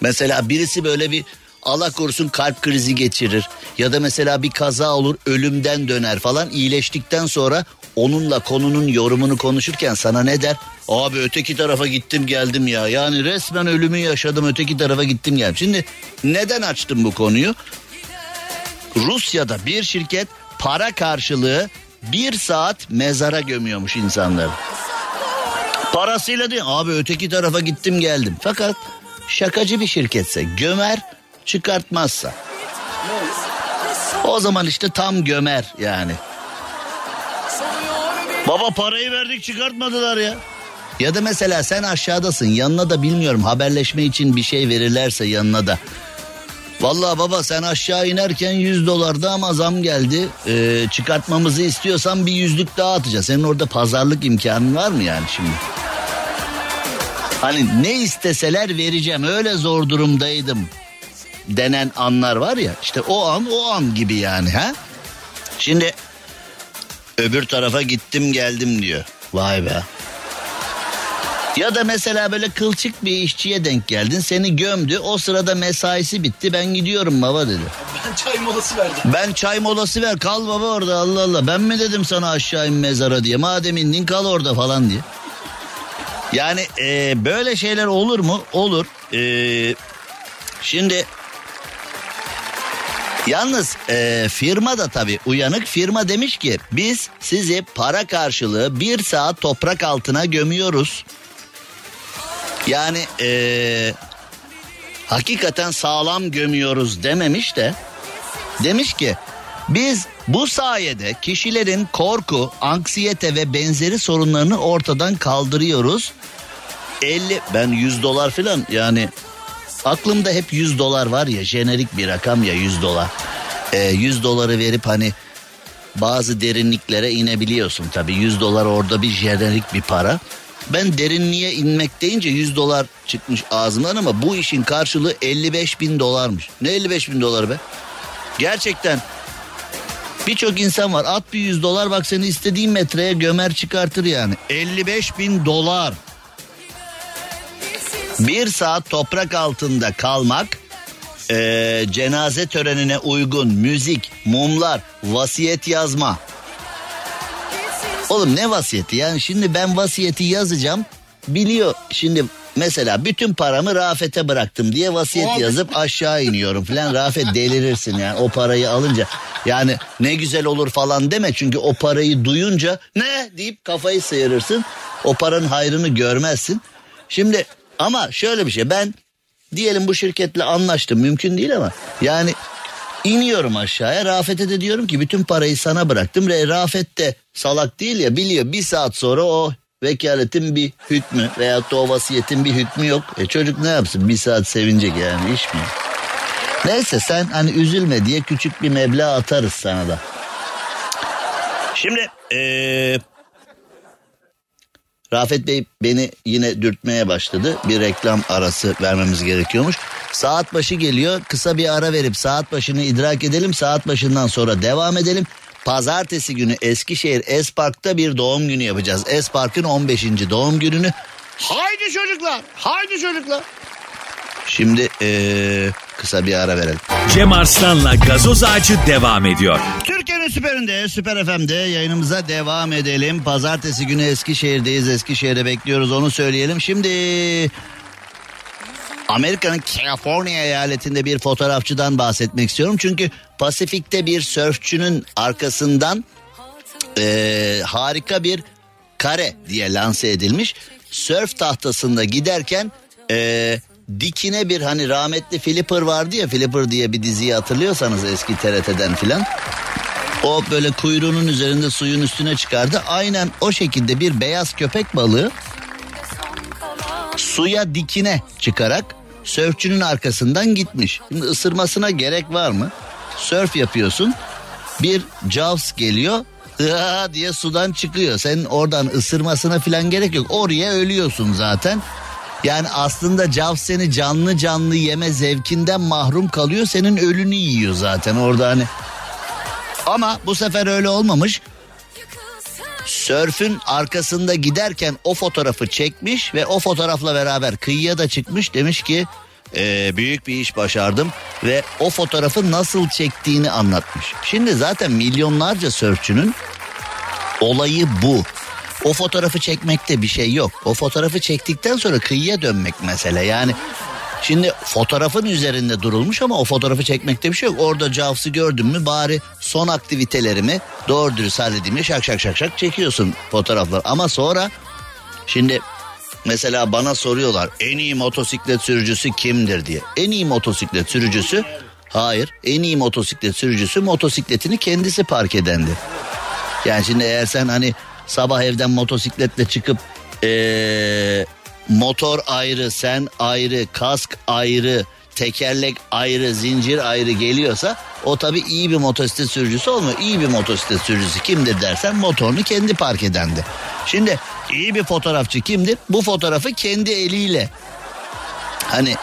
mesela birisi böyle bir Allah korusun kalp krizi geçirir ya da mesela bir kaza olur ölümden döner falan iyileştikten sonra onunla konunun yorumunu konuşurken sana ne der? Abi öteki tarafa gittim geldim ya. Yani resmen ölümü yaşadım öteki tarafa gittim geldim. Şimdi neden açtım bu konuyu? Rusya'da bir şirket para karşılığı bir saat mezara gömüyormuş insanları. Parasıyla değil abi öteki tarafa gittim geldim. Fakat şakacı bir şirketse gömer çıkartmazsa. O zaman işte tam gömer yani. Baba parayı verdik çıkartmadılar ya. Ya da mesela sen aşağıdasın yanına da bilmiyorum haberleşme için bir şey verirlerse yanına da. Vallahi baba sen aşağı inerken 100 dolarda ama zam geldi. Ee, çıkartmamızı istiyorsan bir yüzlük daha atacağız. Senin orada pazarlık imkanın var mı yani şimdi? Hani ne isteseler vereceğim öyle zor durumdaydım denen anlar var ya işte o an o an gibi yani ha. Şimdi öbür tarafa gittim geldim diyor. Vay be. Ya da mesela böyle kılçık bir işçiye denk geldin seni gömdü o sırada mesaisi bitti ben gidiyorum baba dedi. Ben çay molası verdim. Ben çay molası ver kal baba orada Allah Allah ben mi dedim sana aşağı in mezara diye madem indin kal orada falan diye. Yani e, böyle şeyler olur mu? Olur. E, şimdi yalnız e, firma da tabii uyanık firma demiş ki biz sizi para karşılığı bir saat toprak altına gömüyoruz. Yani e, hakikaten sağlam gömüyoruz dememiş de demiş ki biz bu sayede kişilerin korku, anksiyete ve benzeri sorunlarını ortadan kaldırıyoruz. 50 ben 100 dolar falan yani aklımda hep 100 dolar var ya jenerik bir rakam ya 100 dolar. Ee, 100 doları verip hani bazı derinliklere inebiliyorsun tabii 100 dolar orada bir jenerik bir para. Ben derinliğe inmek deyince 100 dolar çıkmış ağzımdan ama bu işin karşılığı 55 bin dolarmış. Ne 55 bin doları be? Gerçekten Birçok insan var at bir 100 dolar bak seni istediğin metreye gömer çıkartır yani. 55 bin dolar. Bir saat toprak altında kalmak eee, cenaze törenine uygun müzik, mumlar, vasiyet yazma. Oğlum ne vasiyeti? Yani şimdi ben vasiyeti yazacağım biliyor. Şimdi mesela bütün paramı Rafet'e bıraktım diye vasiyet Abi. yazıp aşağı iniyorum falan. Rafet delirirsin yani o parayı alınca. Yani ne güzel olur falan deme çünkü o parayı duyunca ne deyip kafayı sıyırırsın. O paranın hayrını görmezsin. Şimdi ama şöyle bir şey ben diyelim bu şirketle anlaştım mümkün değil ama yani İniyorum aşağıya Rafet'e de diyorum ki bütün parayı sana bıraktım. Ve Rafet de salak değil ya biliyor bir saat sonra o vekaletin bir hükmü da o vasiyetin bir hükmü yok. E çocuk ne yapsın bir saat sevinecek yani iş mi? Neyse sen hani üzülme diye küçük bir meblağ atarız sana da. Şimdi eee Rafet Bey beni yine dürtmeye başladı. Bir reklam arası vermemiz gerekiyormuş. Saat başı geliyor. Kısa bir ara verip saat başını idrak edelim. Saat başından sonra devam edelim. Pazartesi günü Eskişehir Espark'ta bir doğum günü yapacağız. Espark'ın 15. doğum gününü. Haydi çocuklar, haydi çocuklar. Şimdi eee, kısa bir ara verelim. Cem Arslan'la gazoz ağacı devam ediyor. Türkiye'nin süperinde, Süper FM'de yayınımıza devam edelim. Pazartesi günü Eskişehir'deyiz. Eskişehir'de bekliyoruz onu söyleyelim. Şimdi Amerika'nın California eyaletinde bir fotoğrafçıdan bahsetmek istiyorum. Çünkü Pasifik'te bir sörfçünün arkasından eee, harika bir kare diye lanse edilmiş. Sörf tahtasında giderken eee, dikine bir hani rahmetli Flipper vardı ya Flipper diye bir diziyi hatırlıyorsanız eski TRT'den filan. O böyle kuyruğunun üzerinde suyun üstüne çıkardı. Aynen o şekilde bir beyaz köpek balığı suya dikine çıkarak sörfçünün arkasından gitmiş. Şimdi ısırmasına gerek var mı? Sörf yapıyorsun. Bir Jaws geliyor. Diye sudan çıkıyor. Senin oradan ısırmasına falan gerek yok. Oraya ölüyorsun zaten. Yani aslında Jaws seni canlı canlı yeme zevkinden mahrum kalıyor. Senin ölünü yiyor zaten orada hani. Ama bu sefer öyle olmamış. Sörfün arkasında giderken o fotoğrafı çekmiş ve o fotoğrafla beraber kıyıya da çıkmış demiş ki "Ee, büyük bir iş başardım ve o fotoğrafı nasıl çektiğini anlatmış. Şimdi zaten milyonlarca sörfçünün Olayı bu. O fotoğrafı çekmekte bir şey yok. O fotoğrafı çektikten sonra kıyıya dönmek mesele. Yani Şimdi fotoğrafın üzerinde durulmuş ama o fotoğrafı çekmekte bir şey yok. Orada Cavs'ı gördün mü bari son aktivitelerimi doğru dürüst halledeyim diye şak şak şak şak çekiyorsun fotoğraflar. Ama sonra şimdi mesela bana soruyorlar en iyi motosiklet sürücüsü kimdir diye. En iyi motosiklet sürücüsü hayır en iyi motosiklet sürücüsü motosikletini kendisi park edendi. Yani şimdi eğer sen hani sabah evden motosikletle çıkıp ee, motor ayrı, sen ayrı, kask ayrı, tekerlek ayrı, zincir ayrı geliyorsa o tabi iyi bir motosiklet sürücüsü olmuyor. İyi bir motosiklet sürücüsü kimdir dersen motorunu kendi park edendi. Şimdi iyi bir fotoğrafçı kimdir? Bu fotoğrafı kendi eliyle hani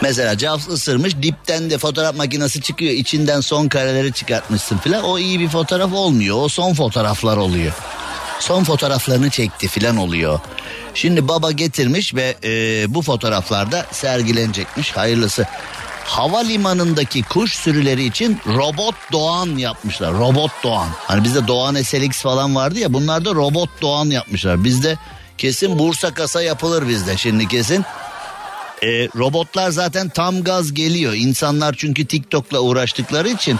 Mesela Jaws ısırmış dipten de fotoğraf makinesi çıkıyor içinden son kareleri çıkartmışsın filan o iyi bir fotoğraf olmuyor o son fotoğraflar oluyor. Son fotoğraflarını çekti filan oluyor. Şimdi baba getirmiş ve e, bu fotoğraflarda sergilenecekmiş hayırlısı. Havalimanındaki kuş sürüleri için robot doğan yapmışlar. Robot doğan. Hani bizde Doğan SLX falan vardı ya bunlar da robot doğan yapmışlar. Bizde kesin Bursa kasa yapılır bizde şimdi kesin. E, robotlar zaten tam gaz geliyor. İnsanlar çünkü TikTok'la uğraştıkları için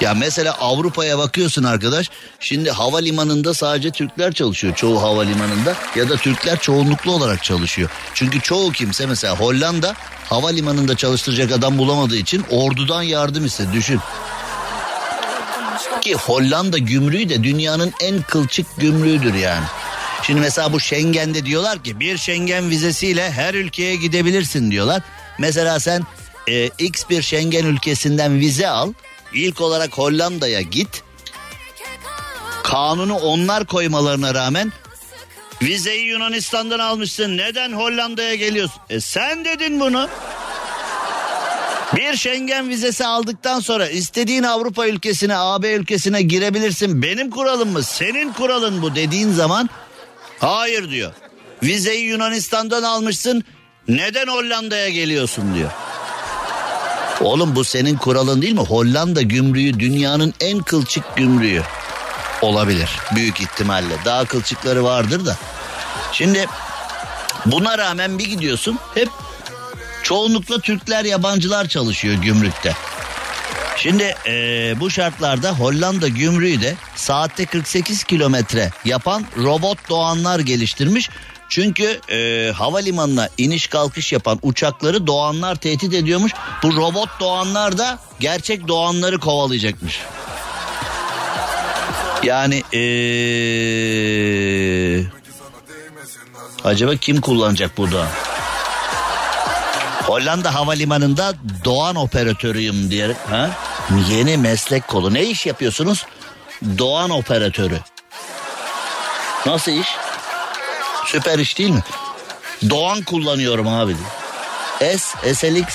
ya mesela Avrupa'ya bakıyorsun arkadaş. Şimdi havalimanında sadece Türkler çalışıyor çoğu havalimanında ya da Türkler çoğunluklu olarak çalışıyor. Çünkü çoğu kimse mesela Hollanda havalimanında çalıştıracak adam bulamadığı için ordudan yardım istedi düşün. Ki Hollanda gümrüğü de dünyanın en kılçık gümrüğüdür yani. Şimdi mesela bu Schengen'de diyorlar ki bir Schengen vizesiyle her ülkeye gidebilirsin diyorlar. Mesela sen e, X bir Schengen ülkesinden vize al. İlk olarak Hollanda'ya git. Kanunu onlar koymalarına rağmen vizeyi Yunanistan'dan almışsın. Neden Hollanda'ya geliyorsun? E sen dedin bunu. Bir Schengen vizesi aldıktan sonra istediğin Avrupa ülkesine, AB ülkesine girebilirsin. Benim kuralım mı? Senin kuralın bu dediğin zaman hayır diyor. Vizeyi Yunanistan'dan almışsın. Neden Hollanda'ya geliyorsun diyor. Oğlum bu senin kuralın değil mi? Hollanda gümrüğü dünyanın en kılçık gümrüğü olabilir büyük ihtimalle. Daha kılçıkları vardır da. Şimdi buna rağmen bir gidiyorsun hep çoğunlukla Türkler yabancılar çalışıyor gümrükte. Şimdi e, bu şartlarda Hollanda gümrüğü de saatte 48 kilometre yapan robot doğanlar geliştirmiş. Çünkü e, havalimanına iniş kalkış yapan uçakları doğanlar tehdit ediyormuş. Bu robot doğanlar da gerçek doğanları kovalayacakmış. Yani e, acaba kim kullanacak burada? Hollanda havalimanında doğan operatörüyüm diye. Ha? Yeni meslek kolu. Ne iş yapıyorsunuz? Doğan operatörü. Nasıl iş? Süper iş değil mi? Doğan kullanıyorum abi. S, SLX,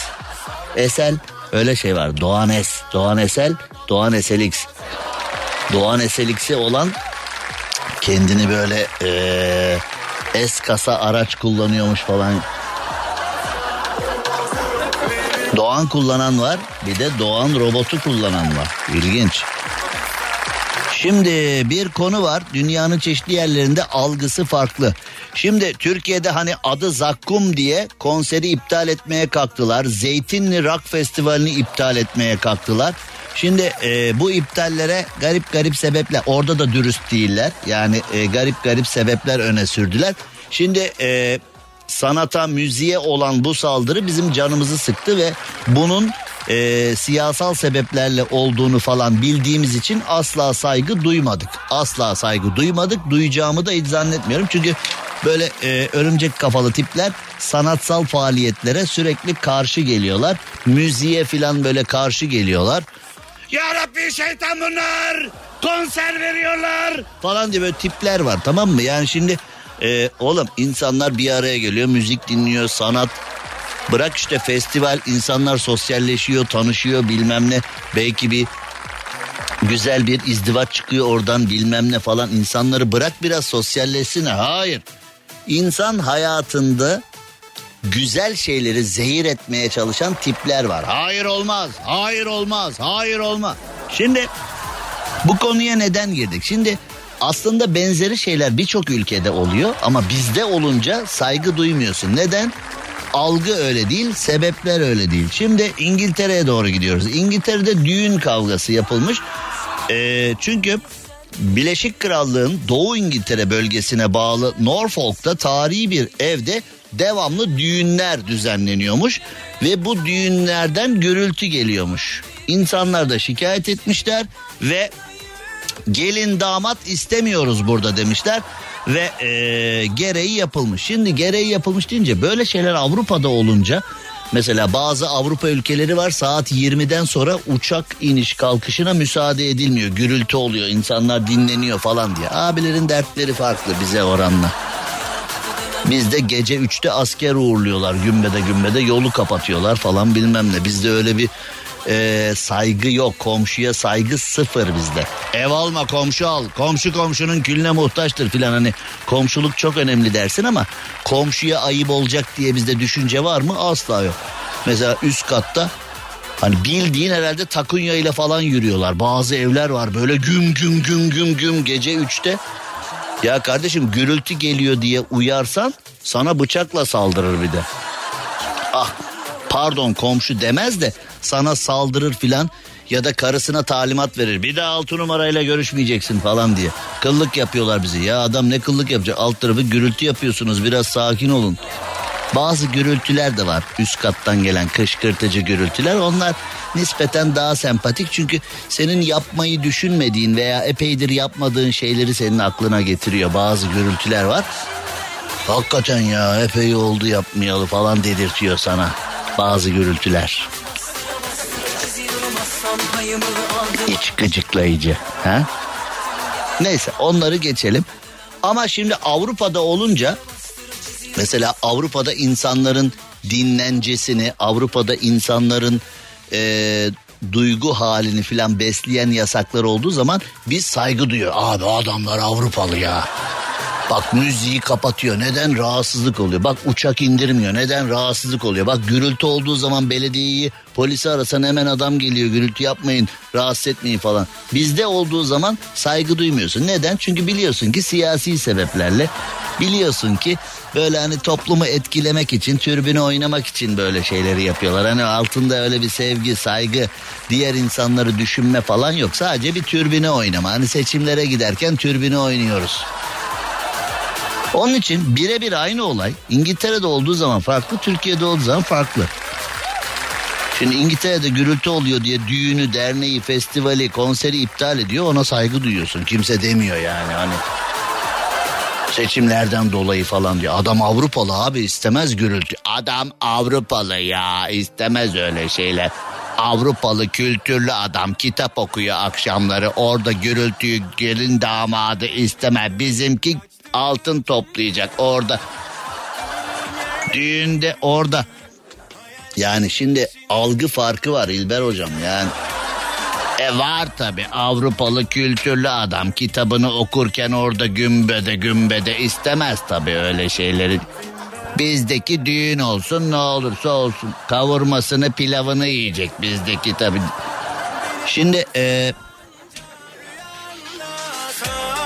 SL öyle şey var. Doğan S, Doğan SL, Doğan SLX. Doğan SLX'i olan kendini böyle ee, S kasa araç kullanıyormuş falan. Doğan kullanan var bir de Doğan robotu kullanan var. İlginç. Şimdi bir konu var dünyanın çeşitli yerlerinde algısı farklı. Şimdi Türkiye'de hani adı Zakkum diye konseri iptal etmeye kalktılar. Zeytinli Rock Festivali'ni iptal etmeye kalktılar. Şimdi e, bu iptallere garip garip sebepler orada da dürüst değiller. Yani e, garip garip sebepler öne sürdüler. Şimdi e, sanata müziğe olan bu saldırı bizim canımızı sıktı ve bunun e, siyasal sebeplerle olduğunu falan bildiğimiz için asla saygı duymadık. Asla saygı duymadık. Duyacağımı da hiç zannetmiyorum. Çünkü böyle e, örümcek kafalı tipler sanatsal faaliyetlere sürekli karşı geliyorlar. Müziğe falan böyle karşı geliyorlar. Ya Rabbi şeytan bunlar konser veriyorlar falan diye böyle tipler var tamam mı? Yani şimdi e, oğlum insanlar bir araya geliyor müzik dinliyor sanat Bırak işte festival insanlar sosyalleşiyor tanışıyor bilmem ne. Belki bir güzel bir izdivaç çıkıyor oradan bilmem ne falan. İnsanları bırak biraz sosyalleşsin. Hayır. İnsan hayatında güzel şeyleri zehir etmeye çalışan tipler var. Hayır olmaz hayır olmaz hayır olmaz. Şimdi bu konuya neden girdik? Şimdi Aslında benzeri şeyler birçok ülkede oluyor ama bizde olunca saygı duymuyorsun. Neden? Algı öyle değil, sebepler öyle değil. Şimdi İngiltere'ye doğru gidiyoruz. İngiltere'de düğün kavgası yapılmış. Ee, çünkü Birleşik Krallığın Doğu İngiltere bölgesine bağlı Norfolk'ta tarihi bir evde devamlı düğünler düzenleniyormuş ve bu düğünlerden gürültü geliyormuş. İnsanlar da şikayet etmişler ve gelin damat istemiyoruz burada demişler ve e, gereği yapılmış. Şimdi gereği yapılmış deyince böyle şeyler Avrupa'da olunca mesela bazı Avrupa ülkeleri var saat 20'den sonra uçak iniş kalkışına müsaade edilmiyor. Gürültü oluyor insanlar dinleniyor falan diye. Abilerin dertleri farklı bize oranla. Bizde gece 3'te asker uğurluyorlar gümbede gümbede yolu kapatıyorlar falan bilmem ne. Bizde öyle bir e, saygı yok komşuya saygı sıfır bizde. Ev alma komşu al komşu komşunun külüne muhtaçtır filan hani komşuluk çok önemli dersin ama komşuya ayıp olacak diye bizde düşünce var mı asla yok. Mesela üst katta Hani bildiğin herhalde takunya ile falan yürüyorlar. Bazı evler var böyle güm güm güm güm güm gece üçte. Ya kardeşim gürültü geliyor diye uyarsan sana bıçakla saldırır bir de. Ah pardon komşu demez de sana saldırır filan ya da karısına talimat verir. Bir daha altı numarayla görüşmeyeceksin falan diye. Kıllık yapıyorlar bizi. Ya adam ne kıllık yapacak? Alt tarafı gürültü yapıyorsunuz. Biraz sakin olun. Bazı gürültüler de var. Üst kattan gelen kışkırtıcı gürültüler. Onlar nispeten daha sempatik. Çünkü senin yapmayı düşünmediğin veya epeydir yapmadığın şeyleri senin aklına getiriyor. Bazı gürültüler var. Hakikaten ya epey oldu yapmayalı falan dedirtiyor sana bazı gürültüler. İç gıcıklayıcı. Ha? Neyse onları geçelim. Ama şimdi Avrupa'da olunca mesela Avrupa'da insanların dinlencesini, Avrupa'da insanların e, duygu halini filan besleyen yasaklar olduğu zaman biz saygı duyuyor. Abi adamlar Avrupalı ya. Bak müziği kapatıyor. Neden rahatsızlık oluyor? Bak uçak indirmiyor. Neden rahatsızlık oluyor? Bak gürültü olduğu zaman belediyeyi polisi arasan hemen adam geliyor. Gürültü yapmayın, rahatsız etmeyin falan. Bizde olduğu zaman saygı duymuyorsun. Neden? Çünkü biliyorsun ki siyasi sebeplerle biliyorsun ki böyle hani toplumu etkilemek için, türbünü oynamak için böyle şeyleri yapıyorlar. Hani altında öyle bir sevgi, saygı, diğer insanları düşünme falan yok. Sadece bir türbünü oynama. Hani seçimlere giderken türbünü oynuyoruz. Onun için birebir aynı olay İngiltere'de olduğu zaman farklı, Türkiye'de olduğu zaman farklı. Şimdi İngiltere'de gürültü oluyor diye düğünü, derneği, festivali, konseri iptal ediyor. Ona saygı duyuyorsun. Kimse demiyor yani hani. Seçimlerden dolayı falan diyor. Adam Avrupalı abi istemez gürültü. Adam Avrupalı ya istemez öyle şeyler. Avrupalı kültürlü adam kitap okuyor akşamları. Orada gürültüyü gelin damadı isteme. Bizimki altın toplayacak orada. Düğünde orada. Yani şimdi algı farkı var İlber hocam yani. E var tabi Avrupalı kültürlü adam kitabını okurken orada gümbede gümbede istemez tabi öyle şeyleri. Bizdeki düğün olsun ne olursa olsun kavurmasını pilavını yiyecek bizdeki tabi. Şimdi e,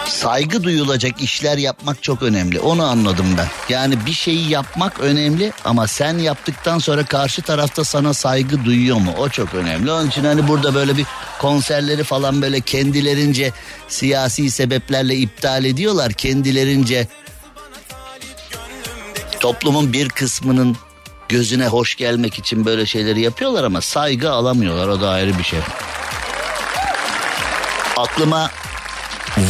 saygı duyulacak işler yapmak çok önemli. Onu anladım ben. Yani bir şeyi yapmak önemli ama sen yaptıktan sonra karşı tarafta sana saygı duyuyor mu? O çok önemli. Onun için hani burada böyle bir konserleri falan böyle kendilerince siyasi sebeplerle iptal ediyorlar. Kendilerince toplumun bir kısmının gözüne hoş gelmek için böyle şeyleri yapıyorlar ama saygı alamıyorlar. O da ayrı bir şey. Aklıma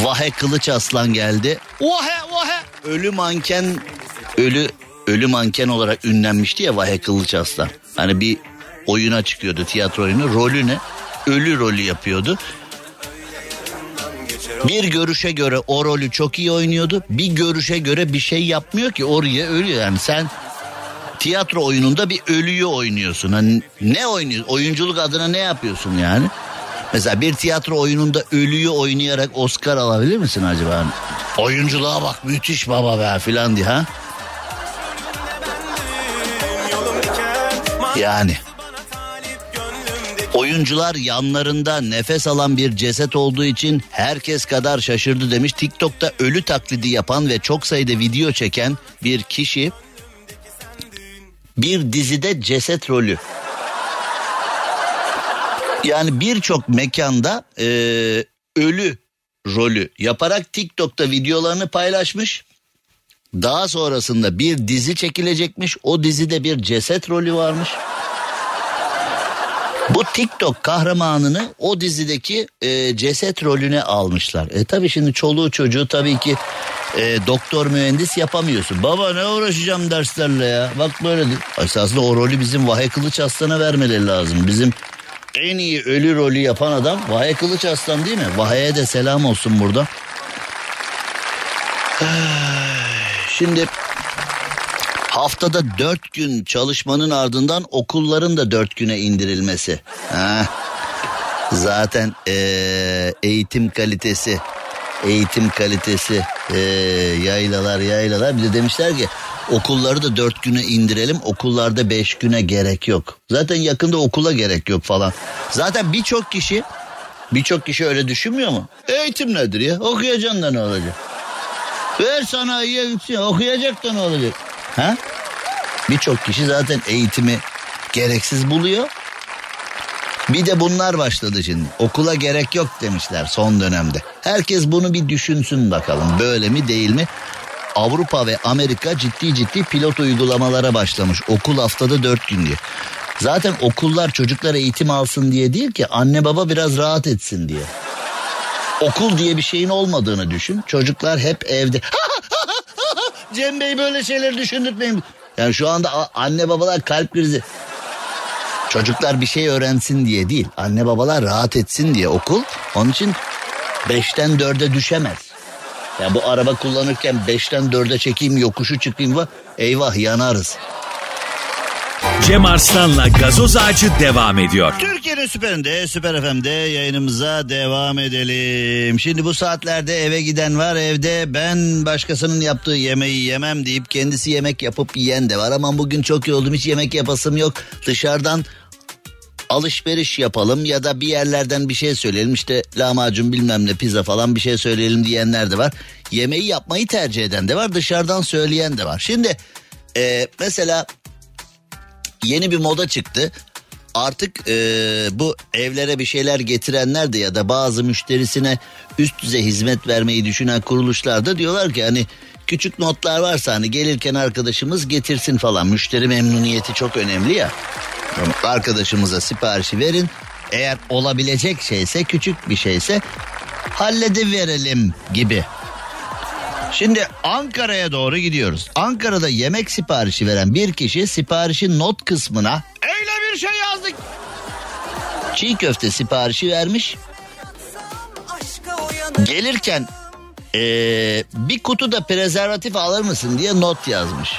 Vahe Kılıç Aslan geldi. Vahe Vahe. Ölü manken ölü ölü manken olarak ünlenmişti ya Vahe Kılıç Aslan. Hani bir oyuna çıkıyordu tiyatro oyunu. Rolü ne? Ölü rolü yapıyordu. Bir görüşe göre o rolü çok iyi oynuyordu. Bir görüşe göre bir şey yapmıyor ki oraya ölüyor. Yani sen tiyatro oyununda bir ölüyü oynuyorsun. Hani ne oynuyorsun? Oyunculuk adına ne yapıyorsun yani? Mesela bir tiyatro oyununda ölüyü oynayarak Oscar alabilir misin acaba? Oyunculuğa bak müthiş baba be filan diye ha? Yani. Oyuncular yanlarında nefes alan bir ceset olduğu için herkes kadar şaşırdı demiş. TikTok'ta ölü taklidi yapan ve çok sayıda video çeken bir kişi bir dizide ceset rolü. Yani birçok mekanda e, ölü rolü yaparak TikTok'ta videolarını paylaşmış. Daha sonrasında bir dizi çekilecekmiş. O dizide bir ceset rolü varmış. Bu TikTok kahramanını o dizideki e, ceset rolüne almışlar. E tabi şimdi çoluğu çocuğu tabii ki e, doktor mühendis yapamıyorsun. Baba ne uğraşacağım derslerle ya. Bak böyle. Esasında o rolü bizim Vahe Kılıç Aslan'a vermeleri lazım. Bizim en iyi ölü rolü yapan adam Vahe Kılıç Aslan değil mi? Vahe'ye de selam olsun burada. Şimdi haftada dört gün çalışmanın ardından okulların da dört güne indirilmesi. Ha. Zaten ee, eğitim kalitesi, eğitim kalitesi ee, yaylalar yaylalar. Bir de demişler ki okulları da dört güne indirelim okullarda beş güne gerek yok. Zaten yakında okula gerek yok falan. Zaten birçok kişi birçok kişi öyle düşünmüyor mu? Eğitim nedir ya okuyacaksın da ne olacak? Ver sanayiye gitsin okuyacak da ne olacak? Ha? Birçok kişi zaten eğitimi gereksiz buluyor. Bir de bunlar başladı şimdi. Okula gerek yok demişler son dönemde. Herkes bunu bir düşünsün bakalım. Böyle mi değil mi? Avrupa ve Amerika ciddi ciddi pilot uygulamalara başlamış. Okul haftada dört gün diye. Zaten okullar çocuklar eğitim alsın diye değil ki anne baba biraz rahat etsin diye. Okul diye bir şeyin olmadığını düşün. Çocuklar hep evde. Cem Bey böyle şeyleri düşündürtmeyin. Yani şu anda anne babalar kalp krizi. Çocuklar bir şey öğrensin diye değil. Anne babalar rahat etsin diye okul. Onun için beşten dörde düşemez. Ya bu araba kullanırken beşten dörde çekeyim yokuşu çıkayım var. Eyvah yanarız. Cem Arslan'la gazoz ağacı devam ediyor. Türkiye'nin süperinde, süper FM'de yayınımıza devam edelim. Şimdi bu saatlerde eve giden var evde ben başkasının yaptığı yemeği yemem deyip kendisi yemek yapıp yiyen de var. Ama bugün çok iyi oldum hiç yemek yapasım yok. Dışarıdan alışveriş yapalım ya da bir yerlerden bir şey söyleyelim işte lahmacun bilmem ne pizza falan bir şey söyleyelim diyenler de var. Yemeği yapmayı tercih eden de var dışarıdan söyleyen de var. Şimdi e, mesela yeni bir moda çıktı. Artık e, bu evlere bir şeyler getirenler de ya da bazı müşterisine üst düzey hizmet vermeyi düşünen kuruluşlar da diyorlar ki hani küçük notlar varsa hani gelirken arkadaşımız getirsin falan. Müşteri memnuniyeti çok önemli ya. Arkadaşımıza siparişi verin. Eğer olabilecek şeyse küçük bir şeyse hallediverelim gibi. Şimdi Ankara'ya doğru gidiyoruz. Ankara'da yemek siparişi veren bir kişi siparişin not kısmına öyle bir şey yazdık. Çiğ köfte siparişi vermiş. Gelirken ee, bir kutu da prezervatif alır mısın diye not yazmış.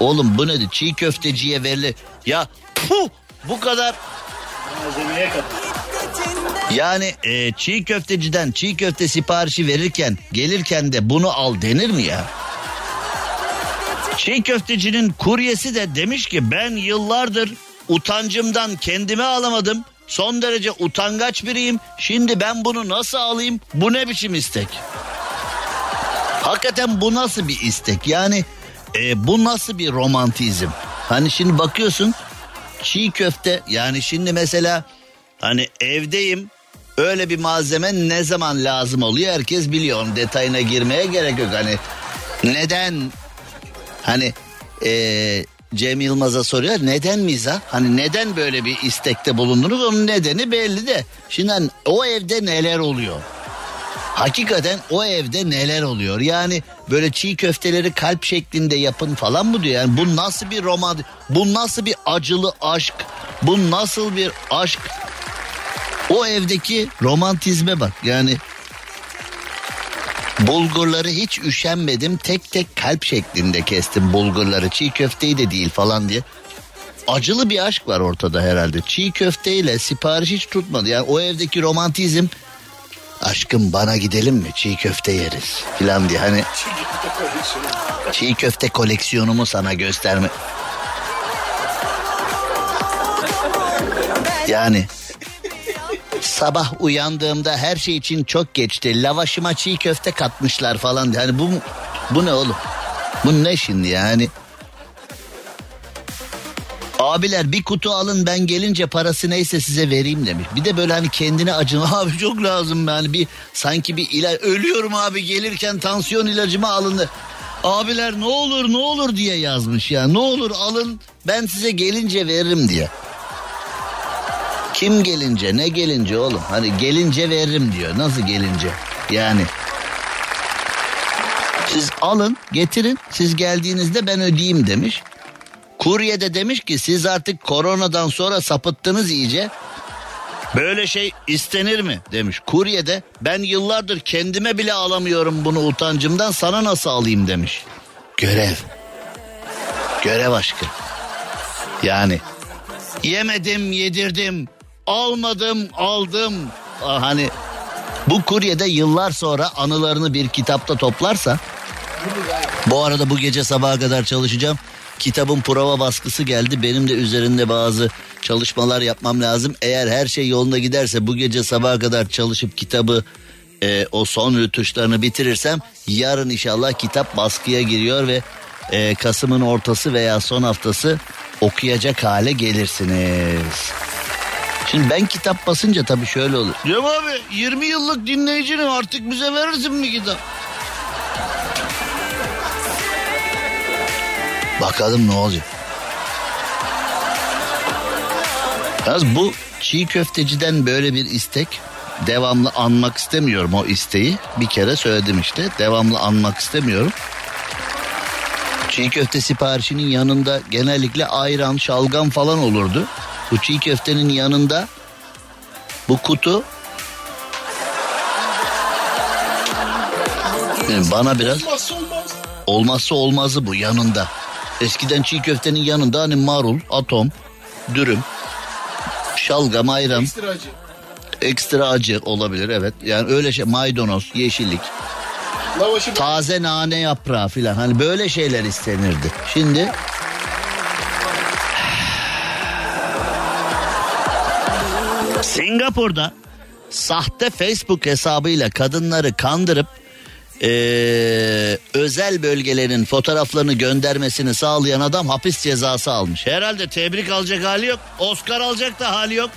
Oğlum bu nedir? Çiğ köfteciye verilir. Ya puh, bu kadar yani e, çiğ köfteciden çiğ köfte siparişi verirken gelirken de bunu al denir mi ya? Çiğ köftecinin kuryesi de demiş ki ben yıllardır utancımdan kendimi alamadım. Son derece utangaç biriyim. Şimdi ben bunu nasıl alayım? Bu ne biçim istek? Hakikaten bu nasıl bir istek? Yani e, bu nasıl bir romantizm? Hani şimdi bakıyorsun çiğ köfte yani şimdi mesela hani evdeyim öyle bir malzeme ne zaman lazım oluyor herkes biliyor. Onun detayına girmeye gerek yok. Hani neden hani ee, Cem Yılmaz'a soruyor neden miza? Hani neden böyle bir istekte bulundunuz? Onun nedeni belli de. Şimdi hani, o evde neler oluyor? Hakikaten o evde neler oluyor? Yani böyle çiğ köfteleri kalp şeklinde yapın falan mı diyor? Yani bu nasıl bir roman? Bu nasıl bir acılı aşk? Bu nasıl bir aşk? O evdeki romantizme bak. Yani bulgurları hiç üşenmedim. Tek tek kalp şeklinde kestim bulgurları. Çiğ köfteyi de değil falan diye. Acılı bir aşk var ortada herhalde. Çiğ köfteyle sipariş hiç tutmadı. Yani o evdeki romantizm aşkım bana gidelim mi çiğ köfte yeriz filan diye hani çiğ köfte koleksiyonumu sana gösterme. Yani Sabah uyandığımda her şey için çok geçti. Lavaşıma çiğ köfte katmışlar falan. Yani bu bu ne oğlum? Bu ne şimdi yani? Abiler bir kutu alın ben gelince parası neyse size vereyim demiş. Bir de böyle hani kendine acın abi çok lazım yani bir sanki bir ilaç ölüyorum abi gelirken tansiyon ilacımı alın. Abiler ne olur ne olur diye yazmış ya ne olur alın ben size gelince veririm diye. Kim gelince ne gelince oğlum hani gelince veririm diyor nasıl gelince yani. Siz alın getirin siz geldiğinizde ben ödeyeyim demiş. Kurye de demiş ki siz artık koronadan sonra sapıttınız iyice. Böyle şey istenir mi demiş. Kurye de ben yıllardır kendime bile alamıyorum bunu utancımdan sana nasıl alayım demiş. Görev. Görev aşkı. Yani yemedim yedirdim almadım aldım. Hani bu kurye de yıllar sonra anılarını bir kitapta toplarsa bu arada bu gece sabaha kadar çalışacağım. Kitabın prova baskısı geldi. Benim de üzerinde bazı çalışmalar yapmam lazım. Eğer her şey yolunda giderse bu gece sabaha kadar çalışıp kitabı e, o son rütuşlarını bitirirsem yarın inşallah kitap baskıya giriyor ve e, Kasım'ın ortası veya son haftası okuyacak hale gelirsiniz. Şimdi ben kitap basınca tabii şöyle olur. Cem abi 20 yıllık dinleyicinim artık bize verirsin mi kitap? Bakalım ne olacak. Yalnız bu çiğ köfteciden böyle bir istek devamlı anmak istemiyorum o isteği. Bir kere söyledim işte devamlı anmak istemiyorum. Çiğ köfte siparişinin yanında genellikle ayran, şalgam falan olurdu. Bu çiğ köftenin yanında bu kutu yani bana biraz olmazsa olmazı bu yanında. Eskiden çiğ köftenin yanında hani marul, atom, dürüm, şalgam, ayran, Ekstra acı. ekstra acı olabilir evet. Yani öyle şey maydanoz, yeşillik, Lavaşı taze nane yaprağı filan hani böyle şeyler istenirdi. Şimdi Singapur'da sahte Facebook hesabıyla kadınları kandırıp eee, özel bölgelerin fotoğraflarını göndermesini sağlayan adam hapis cezası almış. Herhalde tebrik alacak hali yok. Oscar alacak da hali yok.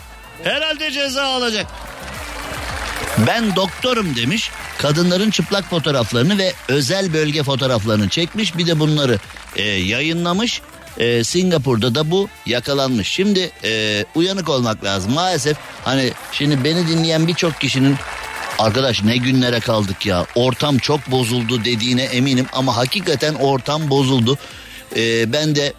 Herhalde ceza alacak. Ben doktorum demiş. Kadınların çıplak fotoğraflarını ve özel bölge fotoğraflarını çekmiş. Bir de bunları e, yayınlamış. E, Singapur'da da bu yakalanmış. Şimdi e, uyanık olmak lazım. Maalesef hani şimdi beni dinleyen birçok kişinin arkadaş ne günlere kaldık ya. Ortam çok bozuldu dediğine eminim ama hakikaten ortam bozuldu. E, ben de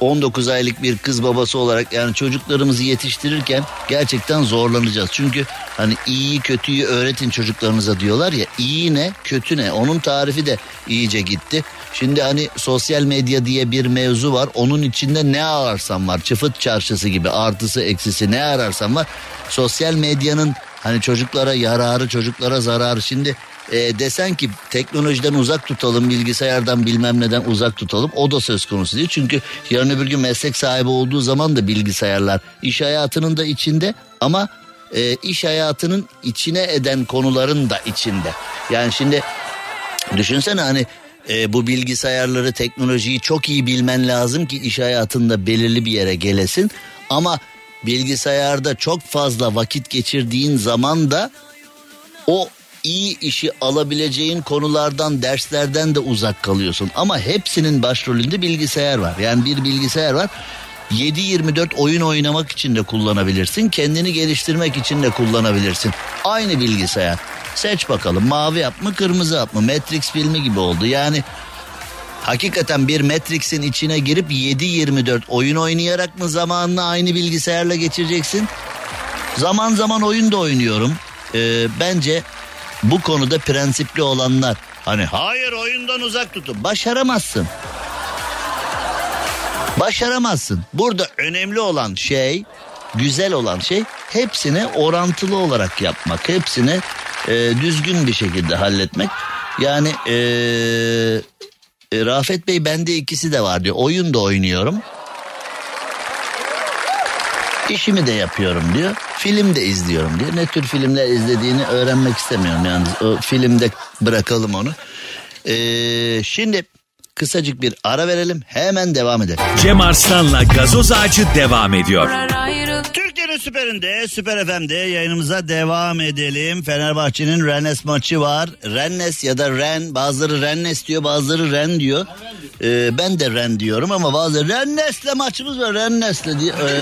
19 aylık bir kız babası olarak yani çocuklarımızı yetiştirirken gerçekten zorlanacağız. Çünkü hani iyiyi kötüyü öğretin çocuklarınıza diyorlar ya iyi ne kötü ne onun tarifi de iyice gitti. Şimdi hani sosyal medya diye bir mevzu var onun içinde ne ararsan var çıfıt çarşısı gibi artısı eksisi ne ararsan var. Sosyal medyanın hani çocuklara yararı çocuklara zararı şimdi e, desen ki teknolojiden uzak tutalım bilgisayardan bilmem neden uzak tutalım o da söz konusu değil. Çünkü yarın öbür gün meslek sahibi olduğu zaman da bilgisayarlar iş hayatının da içinde ama e, iş hayatının içine eden konuların da içinde. Yani şimdi düşünsene hani e, bu bilgisayarları teknolojiyi çok iyi bilmen lazım ki iş hayatında belirli bir yere gelesin ama bilgisayarda çok fazla vakit geçirdiğin zaman da o iyi işi alabileceğin konulardan derslerden de uzak kalıyorsun. Ama hepsinin başrolünde bilgisayar var. Yani bir bilgisayar var. 7-24 oyun oynamak için de kullanabilirsin. Kendini geliştirmek için de kullanabilirsin. Aynı bilgisayar. Seç bakalım mavi yap mı kırmızı yap mı? Matrix filmi gibi oldu. Yani hakikaten bir Matrix'in içine girip 7-24 oyun oynayarak mı zamanını aynı bilgisayarla geçireceksin? Zaman zaman oyun da oynuyorum. Ee, bence bu konuda prensipli olanlar hani hayır oyundan uzak tutun başaramazsın. Başaramazsın. Burada önemli olan şey, güzel olan şey hepsini orantılı olarak yapmak. Hepsini e, düzgün bir şekilde halletmek. Yani e, e, Rafet Bey bende ikisi de var diyor. Oyun da oynuyorum. İşimi de yapıyorum diyor. Film de izliyorum diyor. Ne tür filmler izlediğini öğrenmek istemiyorum yalnız. O filmde bırakalım onu. Ee, şimdi kısacık bir ara verelim. Hemen devam edelim. Cem Arslan'la gazoz ağacı devam ediyor. Türkiye'nin süperinde, Süper FM'de yayınımıza devam edelim. Fenerbahçe'nin Rennes maçı var. Rennes ya da Ren, bazıları Rennes diyor, bazıları Ren diyor. Ee, ben de Ren diyorum ama bazıları Rennes'le maçımız var, Rennes'le diye. Ee,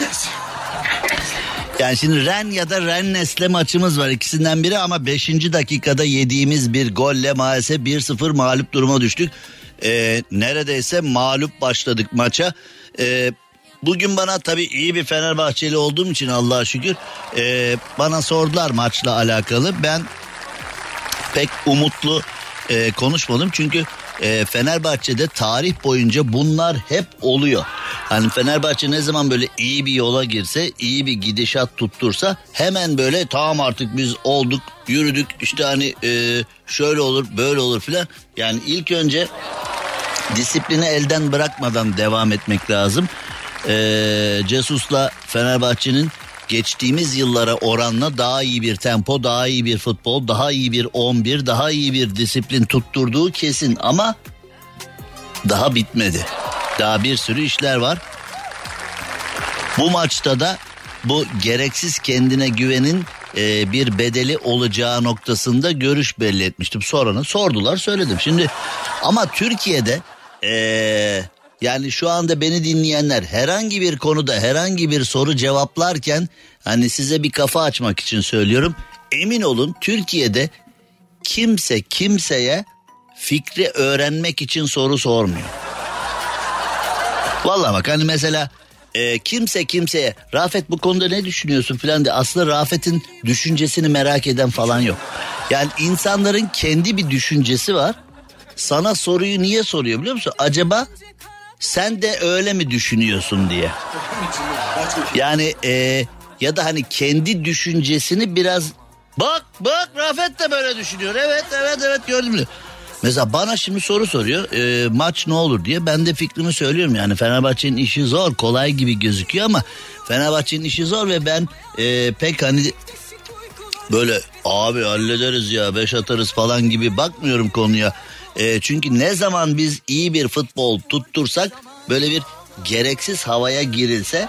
yani şimdi Ren ya da Rennes'le maçımız var ikisinden biri ama 5. dakikada yediğimiz bir golle maalesef 1-0 mağlup duruma düştük. Ee, neredeyse mağlup başladık maça. Ee, bugün bana tabii iyi bir Fenerbahçeli olduğum için Allah'a şükür ee, bana sordular maçla alakalı. Ben pek umutlu e, konuşmadım çünkü e, Fenerbahçe'de tarih boyunca bunlar hep oluyor. Hani Fenerbahçe ne zaman böyle iyi bir yola girse, iyi bir gidişat tuttursa hemen böyle tamam artık biz olduk, yürüdük işte hani e, şöyle olur, böyle olur filan. Yani ilk önce disiplini elden bırakmadan devam etmek lazım. Ee, Cesus'la Fenerbahçe'nin geçtiğimiz yıllara oranla daha iyi bir tempo, daha iyi bir futbol, daha iyi bir 11, daha iyi bir disiplin tutturduğu kesin ama daha bitmedi. Daha bir sürü işler var. Bu maçta da bu gereksiz kendine güvenin e, bir bedeli olacağı noktasında görüş belli etmiştim. Sonra sordular söyledim. Şimdi ama Türkiye'de e, yani şu anda beni dinleyenler herhangi bir konuda herhangi bir soru cevaplarken hani size bir kafa açmak için söylüyorum. Emin olun Türkiye'de kimse kimseye fikri öğrenmek için soru sormuyor. Vallahi bak hani mesela e, kimse kimseye Rafet bu konuda ne düşünüyorsun falan diye aslında Rafet'in düşüncesini merak eden falan yok. Yani insanların kendi bir düşüncesi var. Sana soruyu niye soruyor biliyor musun? Acaba sen de öyle mi düşünüyorsun diye. Yani e, ya da hani kendi düşüncesini biraz bak bak Rafet de böyle düşünüyor. Evet evet evet gördüm. diyor. Mesela bana şimdi soru soruyor e, maç ne olur diye ben de fikrimi söylüyorum yani Fenerbahçe'nin işi zor kolay gibi gözüküyor ama Fenerbahçe'nin işi zor ve ben e, pek hani böyle abi hallederiz ya beş atarız falan gibi bakmıyorum konuya. E, çünkü ne zaman biz iyi bir futbol tuttursak böyle bir gereksiz havaya girilse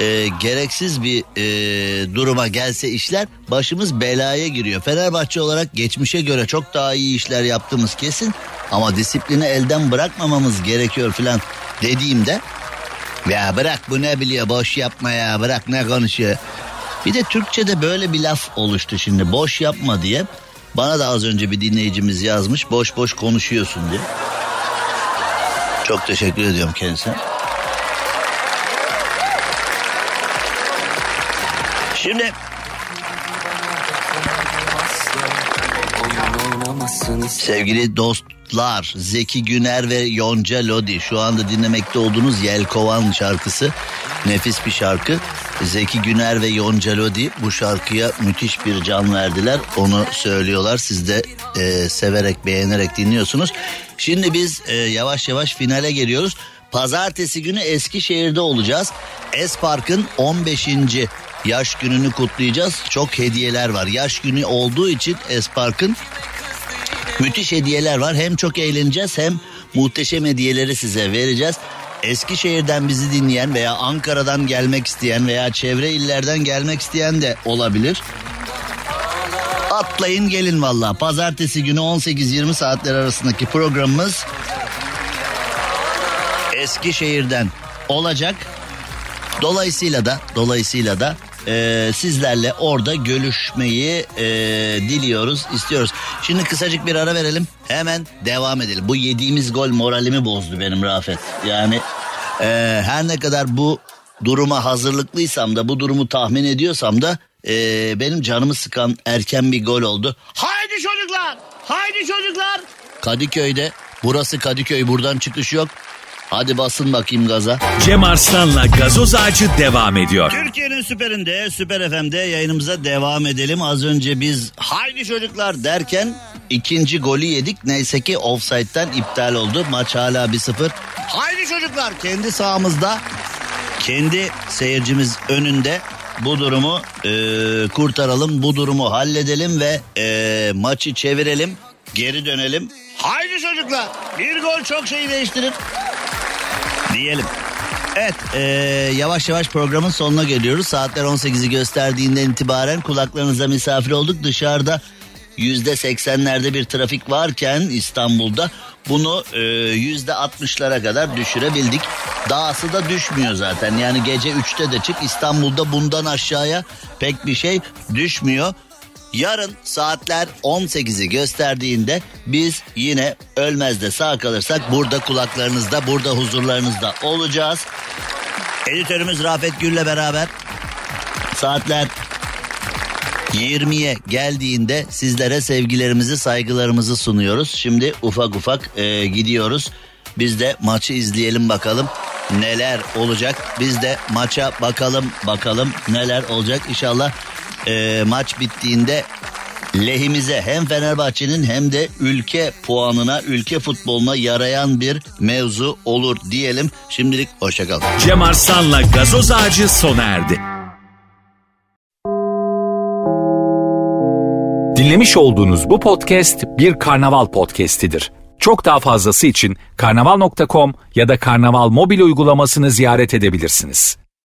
e, gereksiz bir e, duruma gelse işler başımız belaya giriyor. Fenerbahçe olarak geçmişe göre çok daha iyi işler yaptığımız kesin ama disiplini elden bırakmamamız gerekiyor filan dediğimde ya bırak bu ne biliyor boş yapma ya bırak ne konuşuyor. Bir de Türkçe'de böyle bir laf oluştu şimdi boş yapma diye. Bana da az önce bir dinleyicimiz yazmış boş boş konuşuyorsun diye. Çok teşekkür ediyorum kendisine. Şimdi sevgili dostlar Zeki Güner ve Yonca Lodi şu anda dinlemekte olduğunuz Yelkovan şarkısı nefis bir şarkı. Zeki Güner ve Yonca Lodi bu şarkıya müthiş bir can verdiler. Onu söylüyorlar. Siz de e, severek beğenerek dinliyorsunuz. Şimdi biz e, yavaş yavaş finale geliyoruz. Pazartesi günü Eskişehir'de olacağız. Espark'ın 15. yaş gününü kutlayacağız. Çok hediyeler var. Yaş günü olduğu için Espark'ın müthiş hediyeler var. Hem çok eğleneceğiz hem muhteşem hediyeleri size vereceğiz. Eskişehir'den bizi dinleyen veya Ankara'dan gelmek isteyen veya çevre illerden gelmek isteyen de olabilir. Atlayın gelin valla. Pazartesi günü 18-20 saatler arasındaki programımız Eskişehir'den olacak. Dolayısıyla da dolayısıyla da e, sizlerle orada görüşmeyi e, diliyoruz, istiyoruz. Şimdi kısacık bir ara verelim. Hemen devam edelim. Bu yediğimiz gol moralimi bozdu benim Rafet. Yani e, her ne kadar bu duruma hazırlıklıysam da bu durumu tahmin ediyorsam da e, benim canımı sıkan erken bir gol oldu. Haydi çocuklar! Haydi çocuklar! Kadıköy'de burası Kadıköy buradan çıkış yok. Hadi basın bakayım gaza. Cem Arslan'la gazoz ağacı devam ediyor. Türkiye'nin süperinde, Süper FM'de yayınımıza devam edelim. Az önce biz haydi çocuklar derken ikinci golü yedik. Neyse ki offside'den iptal oldu. Maç hala 1-0. Haydi çocuklar kendi sahamızda kendi seyircimiz önünde bu durumu e, kurtaralım, bu durumu halledelim ve e, maçı çevirelim, geri dönelim. Haydi çocuklar, bir gol çok şeyi değiştirir. Diyelim. Evet e, yavaş yavaş programın sonuna geliyoruz. Saatler 18'i gösterdiğinden itibaren kulaklarınıza misafir olduk. Dışarıda yüzde seksenlerde bir trafik varken İstanbul'da bunu e, yüzde altmışlara kadar düşürebildik. Dahası da düşmüyor zaten. Yani gece üçte de çık İstanbul'da bundan aşağıya pek bir şey düşmüyor. Yarın saatler 18'i gösterdiğinde biz yine ölmez de sağ kalırsak burada kulaklarınızda, burada huzurlarınızda olacağız. Editörümüz Rafet Gül'le beraber saatler 20'ye geldiğinde sizlere sevgilerimizi, saygılarımızı sunuyoruz. Şimdi ufak ufak e, gidiyoruz. Biz de maçı izleyelim bakalım neler olacak. Biz de maça bakalım bakalım neler olacak. İnşallah e, maç bittiğinde lehimize hem Fenerbahçe'nin hem de ülke puanına, ülke futboluna yarayan bir mevzu olur diyelim. Şimdilik hoşçakalın. Cem Arslan'la gazoz ağacı sona erdi. Dinlemiş olduğunuz bu podcast bir karnaval podcastidir. Çok daha fazlası için karnaval.com ya da karnaval mobil uygulamasını ziyaret edebilirsiniz.